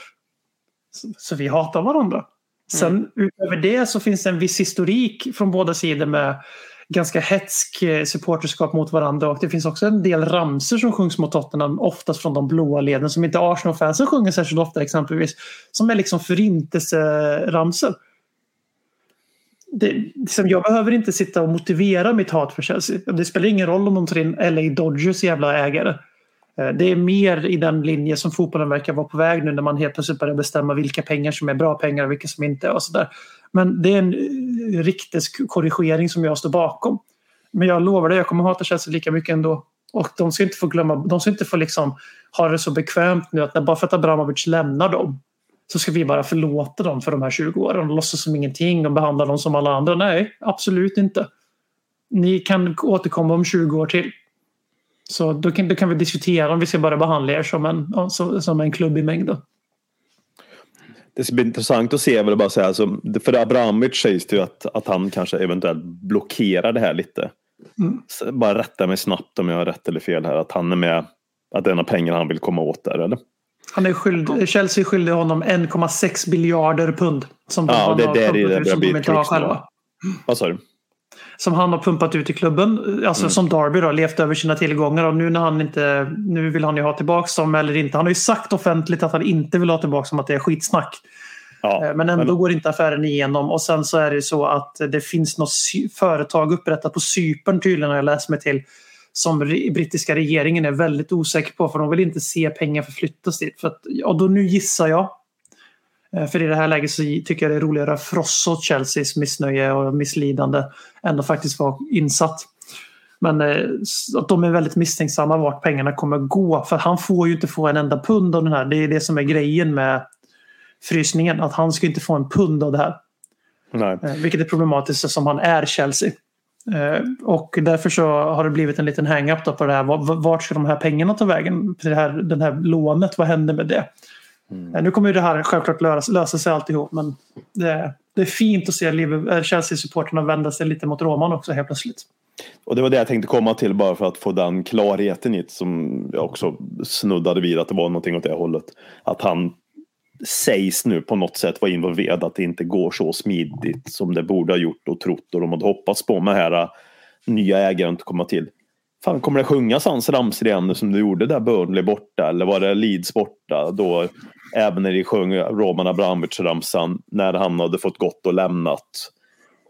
B: Så, så vi hatar varandra. Sen utöver det så finns det en viss historik från båda sidor med ganska hetsk eh, supporterskap mot varandra och det finns också en del ramser som sjungs mot Tottenham, oftast från de blåa leden som inte Arsenal-fansen sjunger särskilt ofta exempelvis. Som är liksom förintelseramser. Det, liksom, jag behöver inte sitta och motivera mitt hat för Chelsea. Det spelar ingen roll om de tar in LA Dodgers jävla ägare. Eh, det är mer i den linje som fotbollen verkar vara på väg nu när man helt plötsligt börjar bestämma vilka pengar som är bra pengar och vilka som inte är och sådär. Men det är en eh, riktig rikteskorrigering som jag står bakom. Men jag lovar dig, jag kommer hata Chelsea lika mycket ändå. Och de ska inte få glömma, de ska inte få liksom ha det så bekvämt nu att när bara för att Abramovic lämnar dem så ska vi bara förlåta dem för de här 20 åren och låtsas som ingenting och behandla dem som alla andra. Nej, absolut inte. Ni kan återkomma om 20 år till. Så då kan, då kan vi diskutera om vi ska bara behandla er som en, som, som en klubb i mängden.
C: Det ska bli intressant att se, vill jag bara säga. Alltså, för Abramovic sägs det ju att, att han kanske eventuellt blockerar det här lite.
B: Mm.
C: Bara rätta mig snabbt om jag har rätt eller fel här. Att han är med, att det är av pengarna han vill komma åt där, eller?
B: Han är skyldig, Chelsea är skyldig honom 1,6 biljarder pund. Som de
C: Ja, det är
B: har
C: där det
B: som de inte har själva.
C: Vad sa du?
B: Som han har pumpat ut i klubben. Alltså
C: Mm.
B: som Darby då, levt över sina tillgångar. Och nu när han inte, nu vill han ju ha tillbaka dem eller inte. Han har ju sagt offentligt att han inte vill ha tillbaka dem, att det är skitsnack.
C: Ja,
B: Eh, Men ändå går inte affären igenom. Och sen så är det ju så att det finns något företag upprättat på Cypern tydligen har jag läst mig till. Som brittiska regeringen är väldigt osäker på för de vill inte se pengar förflyttas dit. För att, och då nu gissar jag. eh, För i det här läget så tycker jag det är roligare att frossa åt Chelseas missnöje och misslidande än att faktiskt vara insatt. Men eh, att de är väldigt misstänksamma vart pengarna kommer gå. För han får ju inte få en enda pund av den här. Det är det som är grejen med frysningen. Att han ska inte få en pund av det här.
C: nej.
B: Eh, Vilket är problematiskt som han är Chelsea. Eh, Och därför så har det blivit en liten hang-up på det här. Var- Vart ska de här pengarna ta vägen? Det här, den här lånet, vad händer med det? Eh, Nu kommer ju det här självklart lösa, lösa sig alltihop men det, det är fint att se eh, Chelsea-supporterna vända sig lite mot Roman också helt plötsligt.
C: Och det var det jag tänkte komma till bara för att få den klarheten i det som jag också snuddade vid att det var någonting åt det hållet. Att han sägs nu på något sätt vara involverad att det inte går så smidigt som det borde ha gjort och trott och de hade hoppats på med här äh, nya ägaren att komma till. Fan, kommer det sjungas hans ramsor igen nu som det gjorde där Burnley borta eller var det Leeds borta då även när de sjöng Roman Abramovic-ramsan när han hade fått gått och lämnat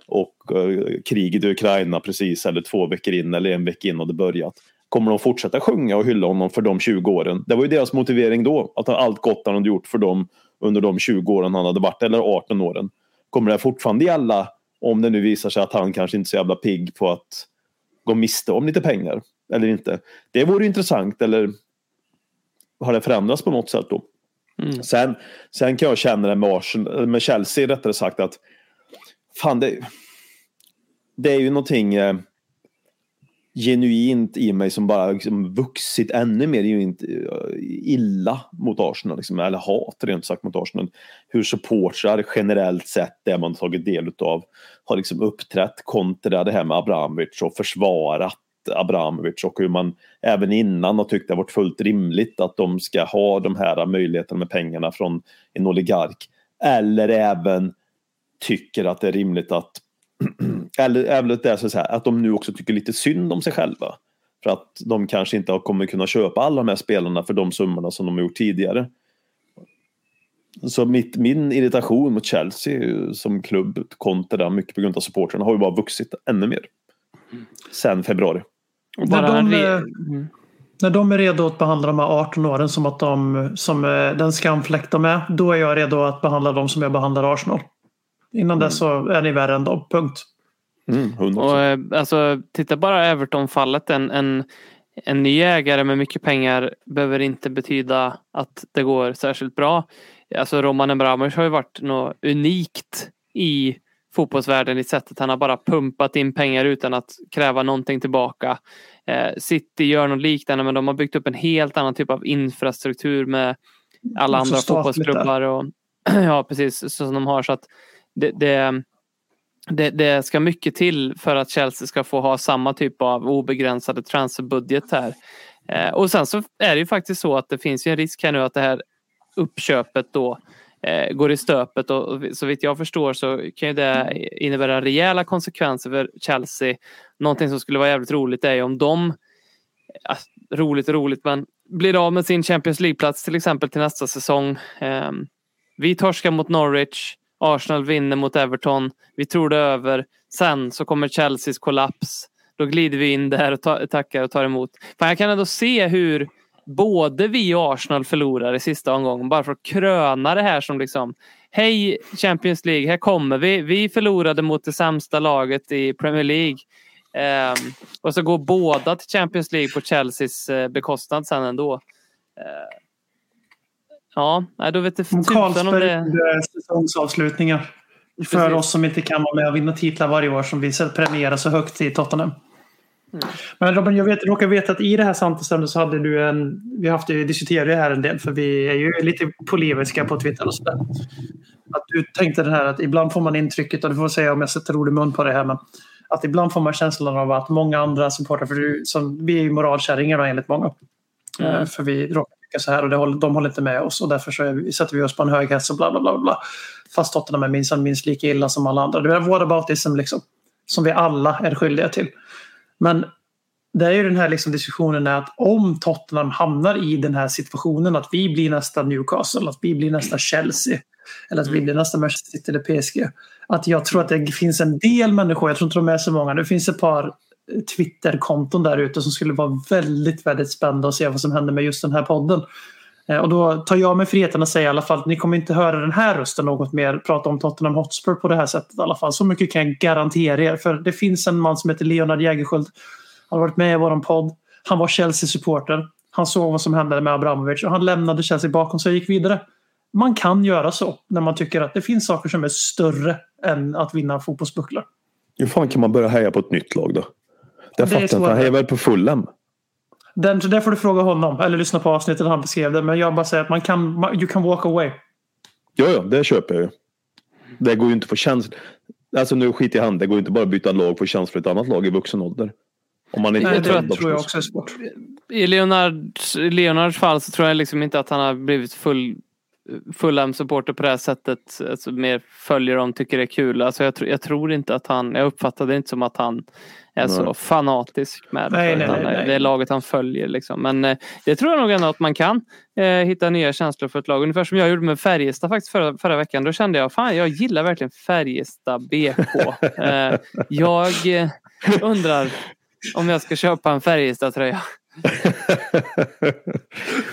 C: och eh, kriget i Ukraina precis eller två veckor in eller en vecka in hade börjat. Kommer de fortsätta sjunga och hylla honom för de 20 åren? Det var ju deras motivering då, att allt gott han hade gjort för dem under de 20 åren han hade varit, eller 18 åren. Kommer det fortfarande gälla om det nu visar sig att han kanske inte är så jävla pigg på att gå miste om lite pengar? Eller inte? Det vore intressant, eller har det förändrats på något sätt då?
A: Mm.
C: Sen, sen kan jag känna det med, Arsenal, med Chelsea rättare sagt att fan det, det är ju någonting eh, genuint i mig som bara liksom vuxit ännu mer genuint eh, illa mot Arsenal. Liksom, eller hat rent sagt mot Arsenal. Hur supportrar generellt sett, det man tagit del av har liksom uppträtt kontra det här med Abramovic och försvarat Abramovic och hur man även innan har tyckt det har varit fullt rimligt att de ska ha de här möjligheterna med pengarna från en oligark. Eller även tycker att det är rimligt att eller även det är så att, säga, att de nu också tycker lite synd om sig själva. För att de kanske inte har kommer kunna köpa alla de här spelarna för de summorna som de har gjort tidigare. Så mitt, min irritation mot Chelsea som klubb kontra mycket på grund av supportrarna har ju bara vuxit ännu mer. Sen februari.
B: När de, eh,
A: Mm.
B: När de är redo att behandla de här 18 åren som att de som eh, den skamfläck de är, då är jag redo att behandla dem som jag behandlar Arsenal. Innan dess så är ni värre än dem, punkt.
C: Mm, 100%.
A: Och, eh, alltså, titta bara Everton-fallet. En, en, en ny ägare med mycket pengar behöver inte betyda att det går särskilt bra. Alltså Roman Abramovic har ju varit något unikt i fotbollsvärlden i sättet han har bara pumpat in pengar utan att kräva någonting tillbaka. Eh, City gör något liknande men de har byggt upp en helt annan typ av infrastruktur med alla andra fotbollsklubbar. Och, ja precis, som de har så att det, det, det, det ska mycket till för att Chelsea ska få ha samma typ av obegränsade transferbudget här. Eh, och sen så är det ju faktiskt så att det finns ju en risk här nu att det här uppköpet då eh, går i stöpet och, så vitt jag förstår så kan ju det innebära rejäla konsekvenser för Chelsea. Någonting som skulle vara jävligt roligt är ju om de, ja, roligt och roligt men blir av med sin Champions League-plats till exempel till nästa säsong. Eh, vi torskar mot Norwich, Arsenal vinner mot Everton, vi tror det är över. Sen så kommer Chelseas kollaps. Då glider vi in där och ta, tackar och tar emot. Fan, jag kan ändå se hur både vi och Arsenal förlorar i sista omgången bara för att kröna det här som liksom Hej Champions League, här kommer vi. Vi förlorade mot det sämsta laget i Premier League. Um, och så går båda till Champions League på Chelseas eh, bekostnad sen ändå. Uh, ja, då vet det
B: Om
A: tusan om det...
B: säsongsavslutningar. För
A: Precis.
B: oss som inte kan vara med och vinna titlar varje år som vi premierar så högt i Tottenham.
A: Mm.
B: Men Robin, jag vet, råkar veta att i det här samtalsämnet så hade du en... Vi har haft, diskuterat det här en del för vi är ju lite polemiska på Twitter och sådär. Att du tänkte det här att ibland får man intrycket, och du får säga om jag sätter ord i mun på det här, men att ibland får man känslan av att många andra supportrar, för du, som, vi är ju moralkärringar enligt många.
A: Mm.
B: Eh, För vi råkar tycka så här och det håller, de håller inte med oss och därför så är sätter vi oss på en hög häst och bla bla bla. bla. Fast Tottenham är minst, minst lika illa som alla andra. Det är whataboutism liksom. Som vi alla är skyldiga till. Men det är ju den här liksom diskussionen är att om Tottenham hamnar i den här situationen att vi blir nästa Newcastle, att vi blir nästa Chelsea eller att vi blir nästa Manchester City eller PSG. Att jag tror att det finns en del människor, jag tror inte de är så många, det finns ett par Twitterkonton där ute som skulle vara väldigt, väldigt spännande att se vad som händer med just den här podden. Eh, och då tar jag mig friheten att säga i alla fall att ni kommer inte höra den här rösten något mer prata om Tottenham Hotspur på det här sättet i alla fall. Så mycket kan jag garantera er. För det finns en man som heter Leonard Jägerskiöld. Han har varit med i vår podd. Han var Chelsea-supporter. Han såg vad som hände med Abramovic och han lämnade Chelsea bakom sig och gick vidare. Man kan göra så när man tycker att det finns saker som är större än att vinna fotbollsbucklor.
C: Hur fan kan man börja heja på ett nytt lag då? Det
B: är
C: fattar jag inte. Han hejar väl på Fulham?
B: Den, där får du fråga honom eller lyssna på avsnittet han beskrev det. Men jag bara säger att man kan, you can walk away.
C: Ja, ja, det köper jag ju. Det går ju inte att få känsla. Alltså nu skiter i han. Det går ju inte bara att byta lag för känsla för ett annat lag i vuxen ålder. Om man inte
B: Nej, det
A: tror
B: tror jag också är svårt.
A: I Leonards, Leonards fall så tror jag liksom inte att han har blivit full Fulham-supporter på det här sättet. Alltså mer följer dem, tycker det är kul. Alltså jag, tr- jag tror inte att han, jag uppfattade det inte som att han är så
C: Nej.
A: fanatisk med
B: Nej,
A: det.
B: nej,
A: utan
B: nej, nej.
A: Det är laget han följer liksom. Men eh, det tror jag nog ändå att man kan eh, hitta nya känslor för ett lag. Ungefär som jag gjorde med Färjestad faktiskt förra, förra veckan. Då kände jag, fan jag gillar verkligen Färjestad BK. eh, jag eh, undrar om jag ska köpa en Färjestad-tröja.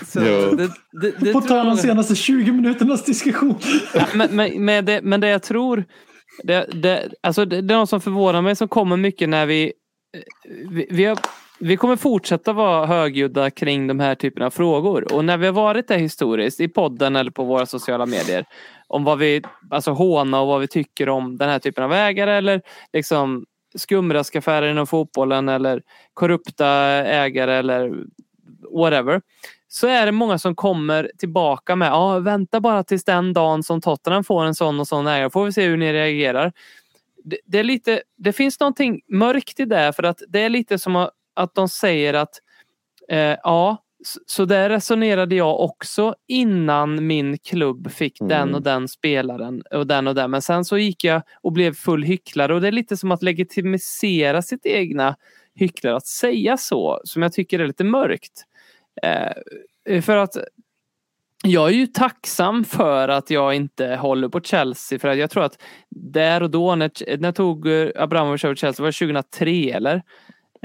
A: Så
C: Ja.
A: det, det, det
B: På tal om
A: nog-
B: senaste 20 minuternas diskussion.
A: Ja, men, men, men, det, men det jag tror, det, det, alltså det, det är något som förvånar mig som kommer mycket när vi, vi, vi, har, vi kommer fortsätta vara högljudda kring de här typerna av frågor. Och när vi har varit det historiskt i podden eller på våra sociala medier om vad vi, alltså håna och vad vi tycker om den här typen av ägare eller liksom skumraskaffärer inom fotbollen eller korrupta ägare eller whatever så är det många som kommer tillbaka med ja, vänta bara tills den dagen som Tottenham får en sån och sån ägare. Får vi se hur ni reagerar. Det, det, är lite, det finns någonting mörkt i det för att det är lite som att, de säger att eh, ja, så, där resonerade jag också innan min klubb fick
C: Mm.
A: den och den spelaren och den och den. Men sen så gick jag och blev full hycklare och det är lite som att legitimisera sitt egna hycklare att säga så som jag tycker är lite mörkt. Eh, för att jag är ju tacksam för att jag inte håller på Chelsea för att jag tror att där och då när, när tog Abramovic över Chelsea var det 2003 eller?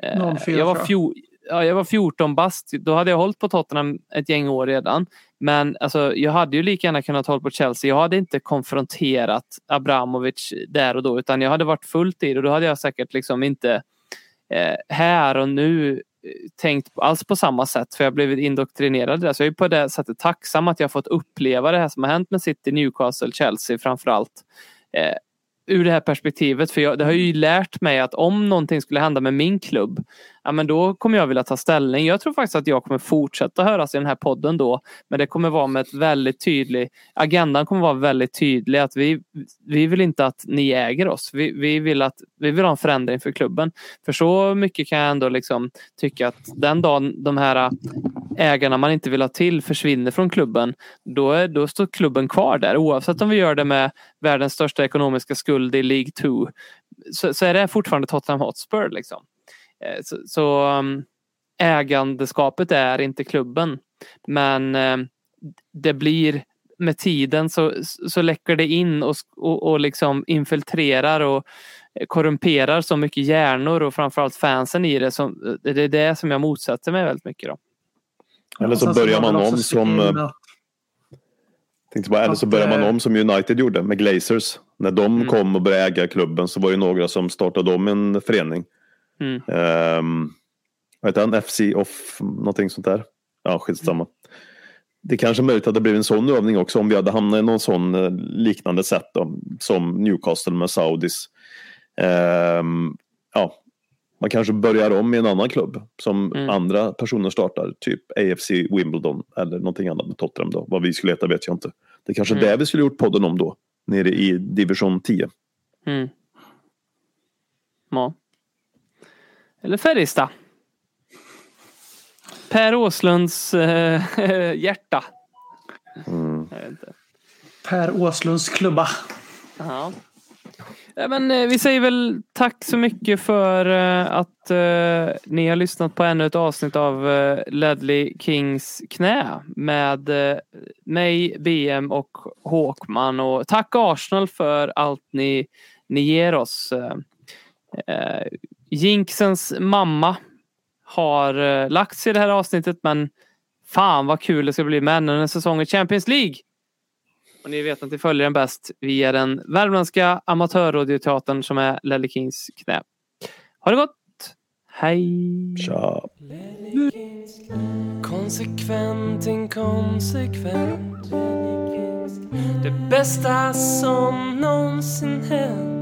A: Eh,
B: 04,
A: jag, var
B: tror jag.
A: fjol, ja, jag var 14 bast. Då hade jag hållit på Tottenham ett gäng år redan. Men alltså, jag hade ju lika gärna kunnat hålla på Chelsea. Jag hade inte konfronterat Abramovic där och då utan jag hade varit fullt i det och då hade jag säkert liksom inte eh, här och nu eh, tänkt alls på samma sätt för jag har blivit indoktrinerad där. Så jag är på det sättet tacksam att jag fått uppleva det här som har hänt med City, Newcastle, Chelsea framförallt. Eh, ur det här perspektivet. För jag, det har ju lärt mig att om någonting skulle hända med min klubb ja men då kommer jag vilja ta ställning. Jag tror faktiskt att jag kommer fortsätta höras i den här podden då. Men det kommer vara med ett väldigt tydlig, agendan kommer vara väldigt tydlig att vi, vi vill inte att ni äger oss. Vi, vi, vill att, vi vill ha en förändring för klubben. För så mycket kan jag ändå liksom tycka att den dagen de här ägarna man inte vill ha till försvinner från klubben, då, är, då står klubben kvar där. Oavsett om vi gör det med världens största ekonomiska skuld i League 2 så, så är det fortfarande Tottenham Hotspur. Liksom. Eh, så, så um, ägandeskapet är inte klubben. Men eh, det blir med tiden så, så läcker det in och, och, och liksom infiltrerar och korrumperar så mycket hjärnor och framförallt fansen i det. Som, det är det som jag motsätter mig väldigt mycket. Då.
C: Eller så börjar man om som... eh, Tänkte bara, eller så börjar man
B: eh,
C: om som United gjorde med Glazers. När de
A: Mm.
C: kom och började äga klubben så var det några som startade om en förening.
A: Mm.
C: Um, vad heter han? FC off någonting sånt där. Ja, skitsamma. Det kanske möjligt att det blev en sån övning också om vi hade hamnat i någon sån eh, liknande sätt då, som Newcastle med Saudis. Ehm, ja, man kanske börjar om i en annan klubb som
A: Mm.
C: andra personer startar. Typ AFC Wimbledon eller någonting annat med Tottenham då. Vad vi skulle heta vet jag inte. Det är kanske
A: Mm.
C: det vi skulle gjort podden om då. Nere i division 10.
A: Mm. Ja. Eller Färjestad. Per Åslunds eh, hjärta.
C: Mm.
A: Jag vet inte.
B: Per Åslunds klubba.
A: Ja. Ja, men, eh, vi säger väl tack så mycket för eh, att eh, ni har lyssnat på ännu ett avsnitt av eh, Ledley Kings knä med mig, BM och Håkman. Och tack Arsenal för allt ni, ni ger oss. Jinxens mamma har eh, lagt sig i det här avsnittet men fan vad kul det ska bli med ännu en säsong i Champions League. Och ni vet att ni följer den bäst via den värmländska amatörradioteatern som är Lelle Kings knä. Ha det gott! Hej!
C: Tja.
D: Konsekvent, inkonsekvent Det bästa som någonsin hänt